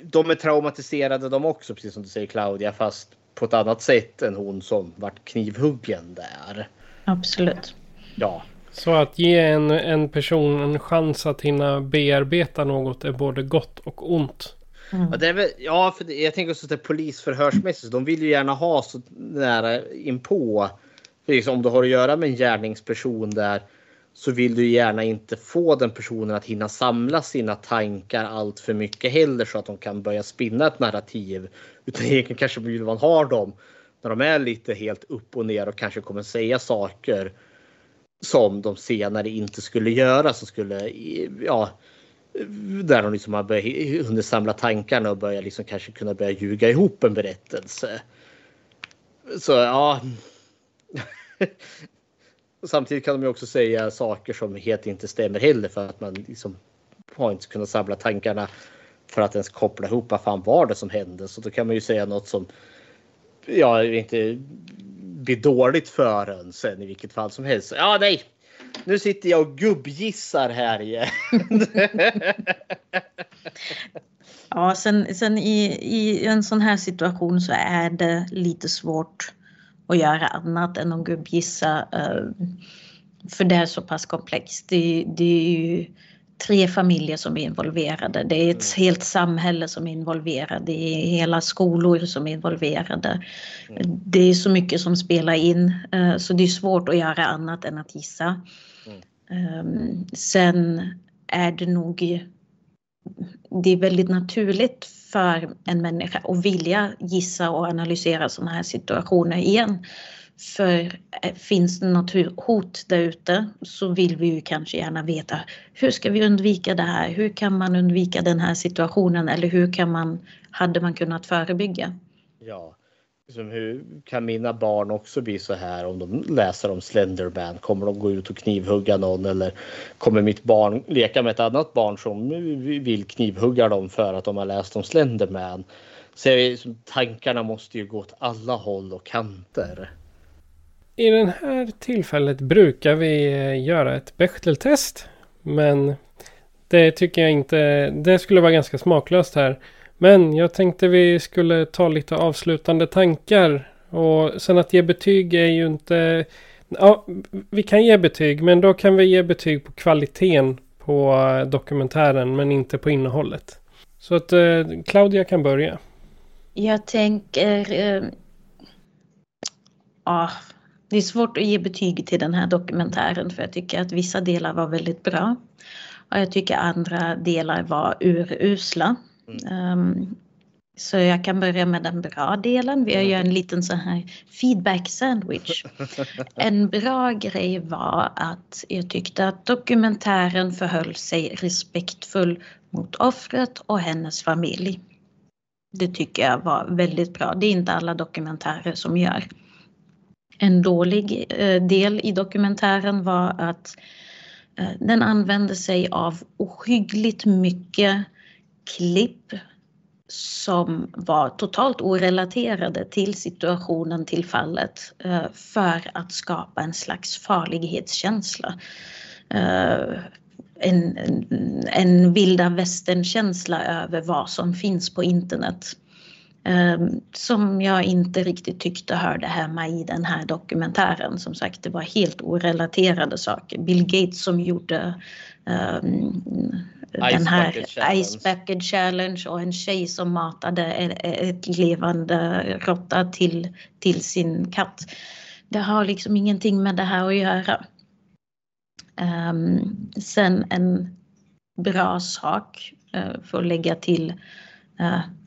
De är traumatiserade de också, precis som du säger Claudia, fast på ett annat sätt än hon som vart knivhuggen där. Absolut. Ja, så att ge en, en person en chans att hinna bearbeta något är både gott och ont. Mm. Ja, det är väl, ja, för det, jag tänker också att polisförhörsmässigt. De vill ju gärna ha så nära inpå. För liksom, om du har att göra med en gärningsperson där så vill du gärna inte få den personen att hinna samla sina tankar allt för mycket heller så att de kan börja spinna ett narrativ. Utan egentligen kanske vill man ha dem när de är lite helt upp och ner och kanske kommer säga saker som de senare inte skulle göra. Som skulle, ja, där de liksom har börjat, hunnit samla tankarna och börja liksom kanske kunna börja ljuga ihop en berättelse. Så ja. Samtidigt kan de ju också säga saker som helt inte stämmer heller för att man liksom har inte kunnat samla tankarna för att ens koppla ihop vad fan var det som hände. Så då kan man ju säga något som ja, inte blir dåligt för en sen i vilket fall som helst. Ja, nej. Nu sitter jag och gubbgissar här igen. ja, sen, sen i, i en sån här situation så är det lite svårt att göra annat än att gubbgissa. Eh, för det är så pass komplext. Det, det är ju tre familjer som är involverade. Det är ett helt samhälle som är involverade. Det är hela skolor som är involverade. Det är så mycket som spelar in eh, så det är svårt att göra annat än att gissa. Um, sen är det nog det är väldigt naturligt för en människa att vilja gissa och analysera sådana här situationer igen. För eh, finns det något hot där ute så vill vi ju kanske gärna veta hur ska vi undvika det här? Hur kan man undvika den här situationen eller hur kan man, hade man kunnat förebygga? Ja, liksom hur kan mina barn också bli så här om de läser om Slenderman? Kommer de gå ut och knivhugga någon eller kommer mitt barn leka med ett annat barn som vill knivhugga dem för att de har läst om Slenderman? Så liksom, tankarna måste ju gå åt alla håll och kanter. I det här tillfället brukar vi eh, göra ett Bechteltest. Men det tycker jag inte, det skulle vara ganska smaklöst här. Men jag tänkte vi skulle ta lite avslutande tankar. Och sen att ge betyg är ju inte... Ja, vi kan ge betyg men då kan vi ge betyg på kvaliteten på eh, dokumentären men inte på innehållet. Så att eh, Claudia kan börja. Jag tänker... Eh, ah, det är svårt att ge betyg till den här dokumentären för jag tycker att vissa delar var väldigt bra. Och jag tycker andra delar var urusla. Um, så jag kan börja med den bra delen. Vi gör en liten så här feedback sandwich. En bra grej var att jag tyckte att dokumentären förhöll sig respektfull mot offret och hennes familj. Det tycker jag var väldigt bra. Det är inte alla dokumentärer som gör. En dålig eh, del i dokumentären var att eh, den använde sig av ohyggligt mycket klipp som var totalt orelaterade till situationen, till fallet, eh, för att skapa en slags farlighetskänsla. En, en, en vilda västern-känsla över vad som finns på internet. Ehm, som jag inte riktigt tyckte hörde hemma i den här dokumentären. Som sagt, det var helt orelaterade saker. Bill Gates som gjorde um, den här Challenge. Ice Bucket Challenge och en tjej som matade ett levande råtta till, till sin katt. Det har liksom ingenting med det här att göra. Um, sen en bra sak uh, för att lägga till Eh,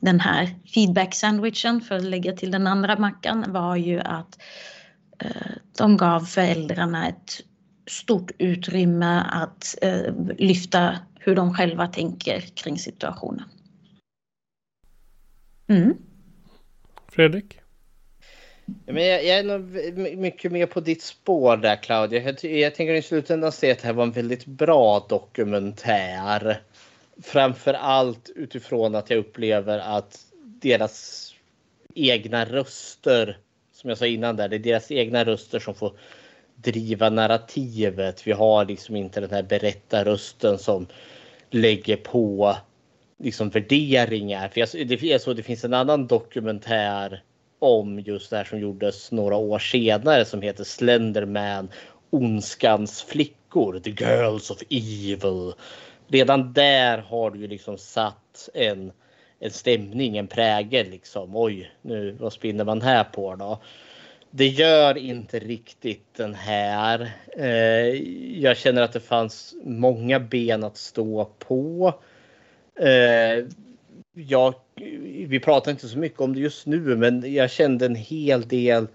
den här feedback sandwichen för att lägga till den andra mackan var ju att eh, de gav föräldrarna ett stort utrymme att eh, lyfta hur de själva tänker kring situationen. Mm. Fredrik? Men jag, jag, är nog mycket mer på ditt spår där Claudia. Jag, jag tänker i slutändan se att det här var en väldigt bra dokumentär framför allt utifrån att jag upplever att deras egna röster, som jag sa innan där, det är deras egna röster som får driva narrativet. Vi har liksom inte den här berättarrösten som lägger på liksom värderingar. För jag, det, jag såg det finns en annan dokumentär om just det här som gjordes några år senare som heter Slenderman Ondskans flickor, The Girls of Evil redan där har du ju liksom satt en, en stämning, en prägel liksom. Oj, nu vad spinner man här på då? Det gör inte riktigt den här. Eh, jag känner att det fanns många ben att stå på. Eh, jag, vi pratar inte så mycket om det just nu, men jag kände en hel del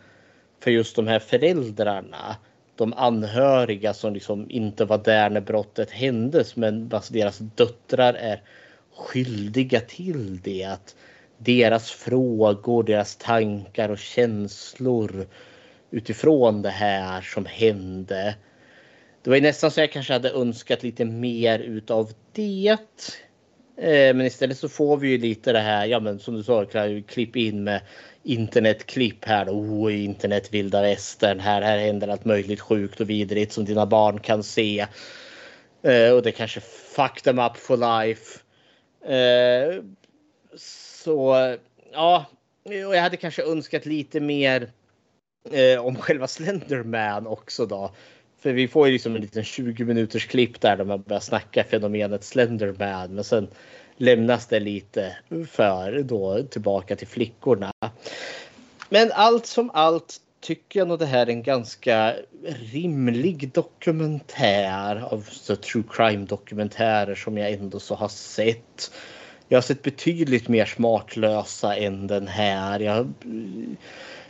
för just de här föräldrarna de anhöriga som liksom inte var där när brottet händes men alltså deras döttrar är skyldiga till det. Att deras frågor, deras tankar och känslor utifrån det här som hände. Det var nästan så jag kanske hade önskat lite mer utav det. Eh, men istället så får vi ju lite det här, ja men som du sa, klipp in med internetklipp här då. Oh, internet vilda västern. Här, här händer allt möjligt sjukt och vidrigt som dina barn kan se. Uh, och det kanske fuck them up for life. Uh, så ja, och jag hade kanske önskat lite mer uh, om själva Slenderman också då. För vi får ju liksom en liten 20 minuters klipp där de börjar snacka fenomenet Slenderman. Men sen lämnas det lite för då tillbaka till flickorna. Men allt som allt tycker jag nog det här är en ganska rimlig dokumentär av så true crime dokumentärer som jag ändå så har sett. Jag har sett betydligt mer smartlösa än den här. Jag,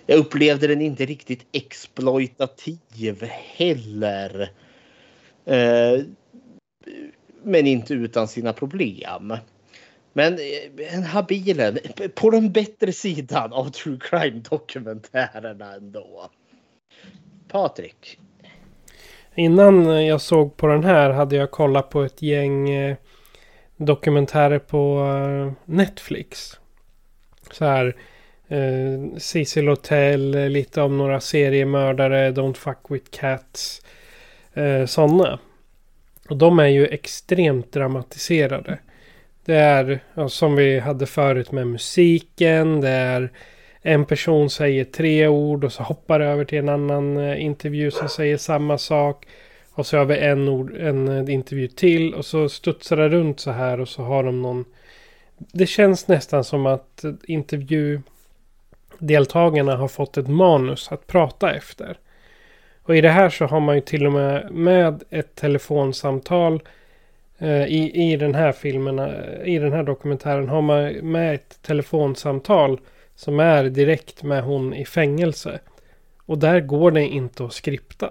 jag upplevde den inte riktigt exploitativ heller. Eh, men inte utan sina problem. Men eh, en habilen på den bättre sidan av true crime dokumentärerna ändå. Patrik. Innan eh, jag såg på den här hade jag kollat på ett gäng eh, dokumentärer på Netflix. Så här. Eh, Cecil Hotel, lite om några seriemördare, Don't fuck with cats. Eh, Sådana. Och de är ju extremt dramatiserade. Det är ja, som vi hade förut med musiken. Det är en person säger tre ord och så hoppar det över till en annan eh, intervju som säger samma sak. Och så har vi en, ord, en eh, intervju till och så studsar det runt så här och så har de någon... Det känns nästan som att eh, intervjudeltagarna har fått ett manus att prata efter. Och i det här så har man ju till och med med ett telefonsamtal Eh, Eh, I, I den här filmen, eh, i den här dokumentären har man med ett telefonsamtal som är direkt med hon i fängelse. Och där går det inte att skripta.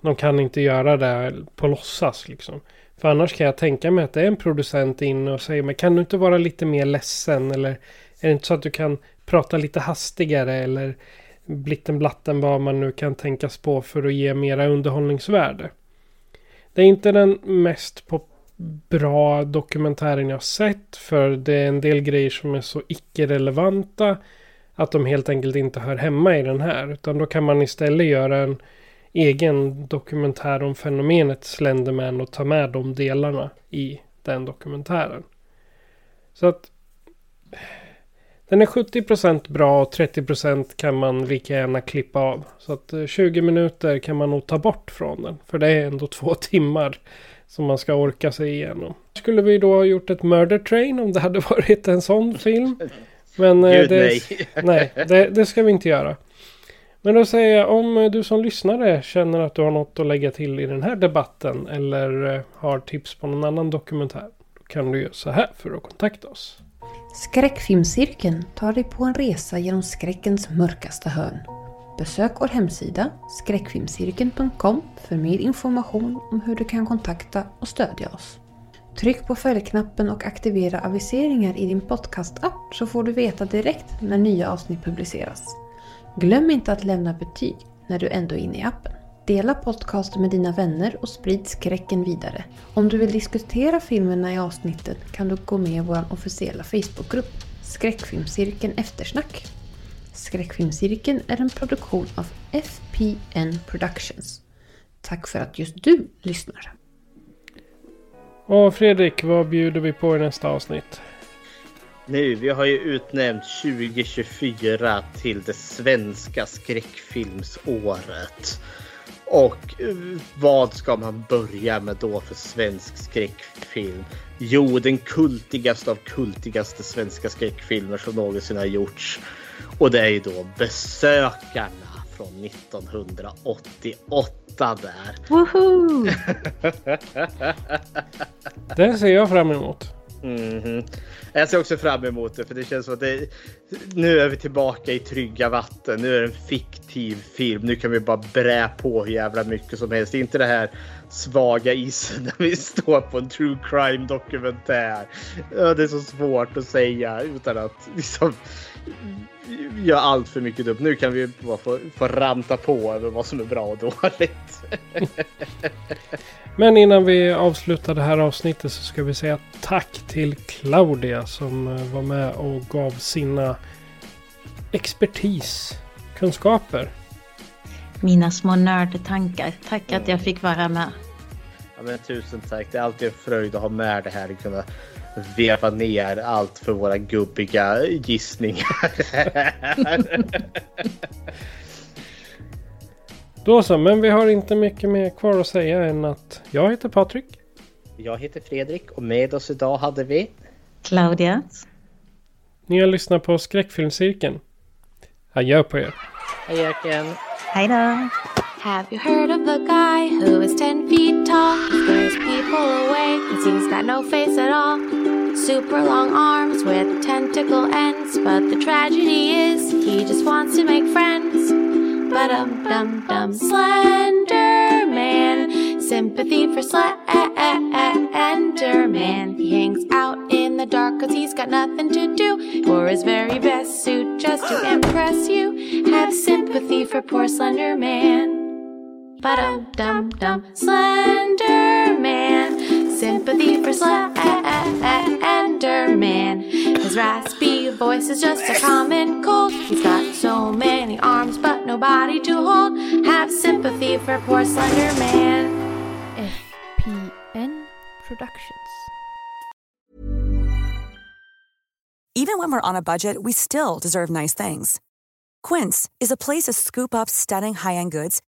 De kan inte göra det på låtsas liksom. För annars kan jag tänka mig att det är en producent inne och säger men kan du inte vara lite mer ledsen eller är det inte så att du kan prata lite hastigare eller blitten blatten vad man nu kan tänkas på för att ge mera underhållningsvärde. Det är inte den mest på bra dokumentären jag sett. För det är en del grejer som är så icke-relevanta. Att de helt enkelt inte hör hemma i den här. Utan då kan man istället göra en egen dokumentär om fenomenet Slenderman och ta med de delarna i den dokumentären. Så att den är 70% bra och 30% kan man lika gärna klippa av. Så att 20 eh, minuter kan man nog ta bort från den. För det är ändå två timmar som man ska orka sig igenom. Skulle vi då ha gjort ett Murder Train om det hade varit en sån film. Men eh, Gud, det, nej, nej det, det, ska vi inte göra. Men då säger jag om eh, du som lyssnare känner att du har något att lägga till i den här debatten eller har tips på någon annan dokumentär. Då kan du göra så här för att kontakta oss. Skräckfilmscirkeln tar dig på en resa genom skräckens mörkaste hörn. Besök vår hemsida skräckfilmscirkeln.com för mer information om hur du kan kontakta och stödja oss. Tryck på följknappen och aktivera aviseringar i din podcast-app så får du veta direkt när nya avsnitt publiceras. Glöm inte att lämna betyg när du ändå är inne i appen. Dela podcasten med dina vänner och sprid skräcken vidare. Om du vill diskutera filmerna i avsnittet kan du gå med i vår officiella Facebookgrupp Skräckfilmscirkeln Eftersnack. Skräckfilmscirkeln är en produktion av FPN Productions. Tack för att just du lyssnar. Och Fredrik, vad bjuder vi på i nästa avsnitt? Nu, vi har ju utnämnt 2024 till det svenska skräckfilmsåret. Och eh, vad ska man börja med då för svensk skräckfilm? Jo, den kultigaste av kultigaste svenska skräckfilmer som någonsin har gjorts. Och det är ju då Besökarna från 1988 där. Woho! Den ser jag fram emot. Mm -hmm. Jag ser också fram emot det för det känns som att det, nu är vi tillbaka i trygga vatten. Nu är det en fiktiv film. Nu kan vi bara brä på hur jävla mycket som helst. Inte det här svaga isen när vi står på en true crime dokumentär. Det är så svårt att säga utan att liksom göra allt för mycket dumt. Nu kan vi bara få, få ranta på över vad som är bra och dåligt. Men innan vi avslutar det här avsnittet så ska vi säga tack till Claudia som eh, var med och gav sina expertiskunskaper. Mina små nördtankar. Tack att jag fick vara med. Ja, men tusen tack. Det är alltid en fröjd att ha med det här och kunna veva ner allt för våra gubbiga gissningar. Då så, men vi har inte mycket mer kvar att säga än att jag heter Patrik. Jag heter Fredrik och med oss idag hade vi Claudia. Ni har lyssnat på Skräckfilmscirkeln. Adjö på er. Ajöken. Hej då. Have you heard of the guy who is 10 feet tall? He scares people away cause he's got no face at all. Super long arms with tentacle ends. But the tragedy is he just wants to make friends. But um dum dum slender man. Sympathy for slender man. He hangs out in the dark cause he's got nothing to do. For his very best suit just to impress you. Have sympathy for poor slender man. Ba-dum dum dum Slender Man Sympathy for Slender Man His raspy voice is just a common cold. He's got so many arms but nobody to hold. Have sympathy for poor Slender Man FPN Productions. Even when we're on a budget, we still deserve nice things. Quince is a place to scoop up stunning high-end goods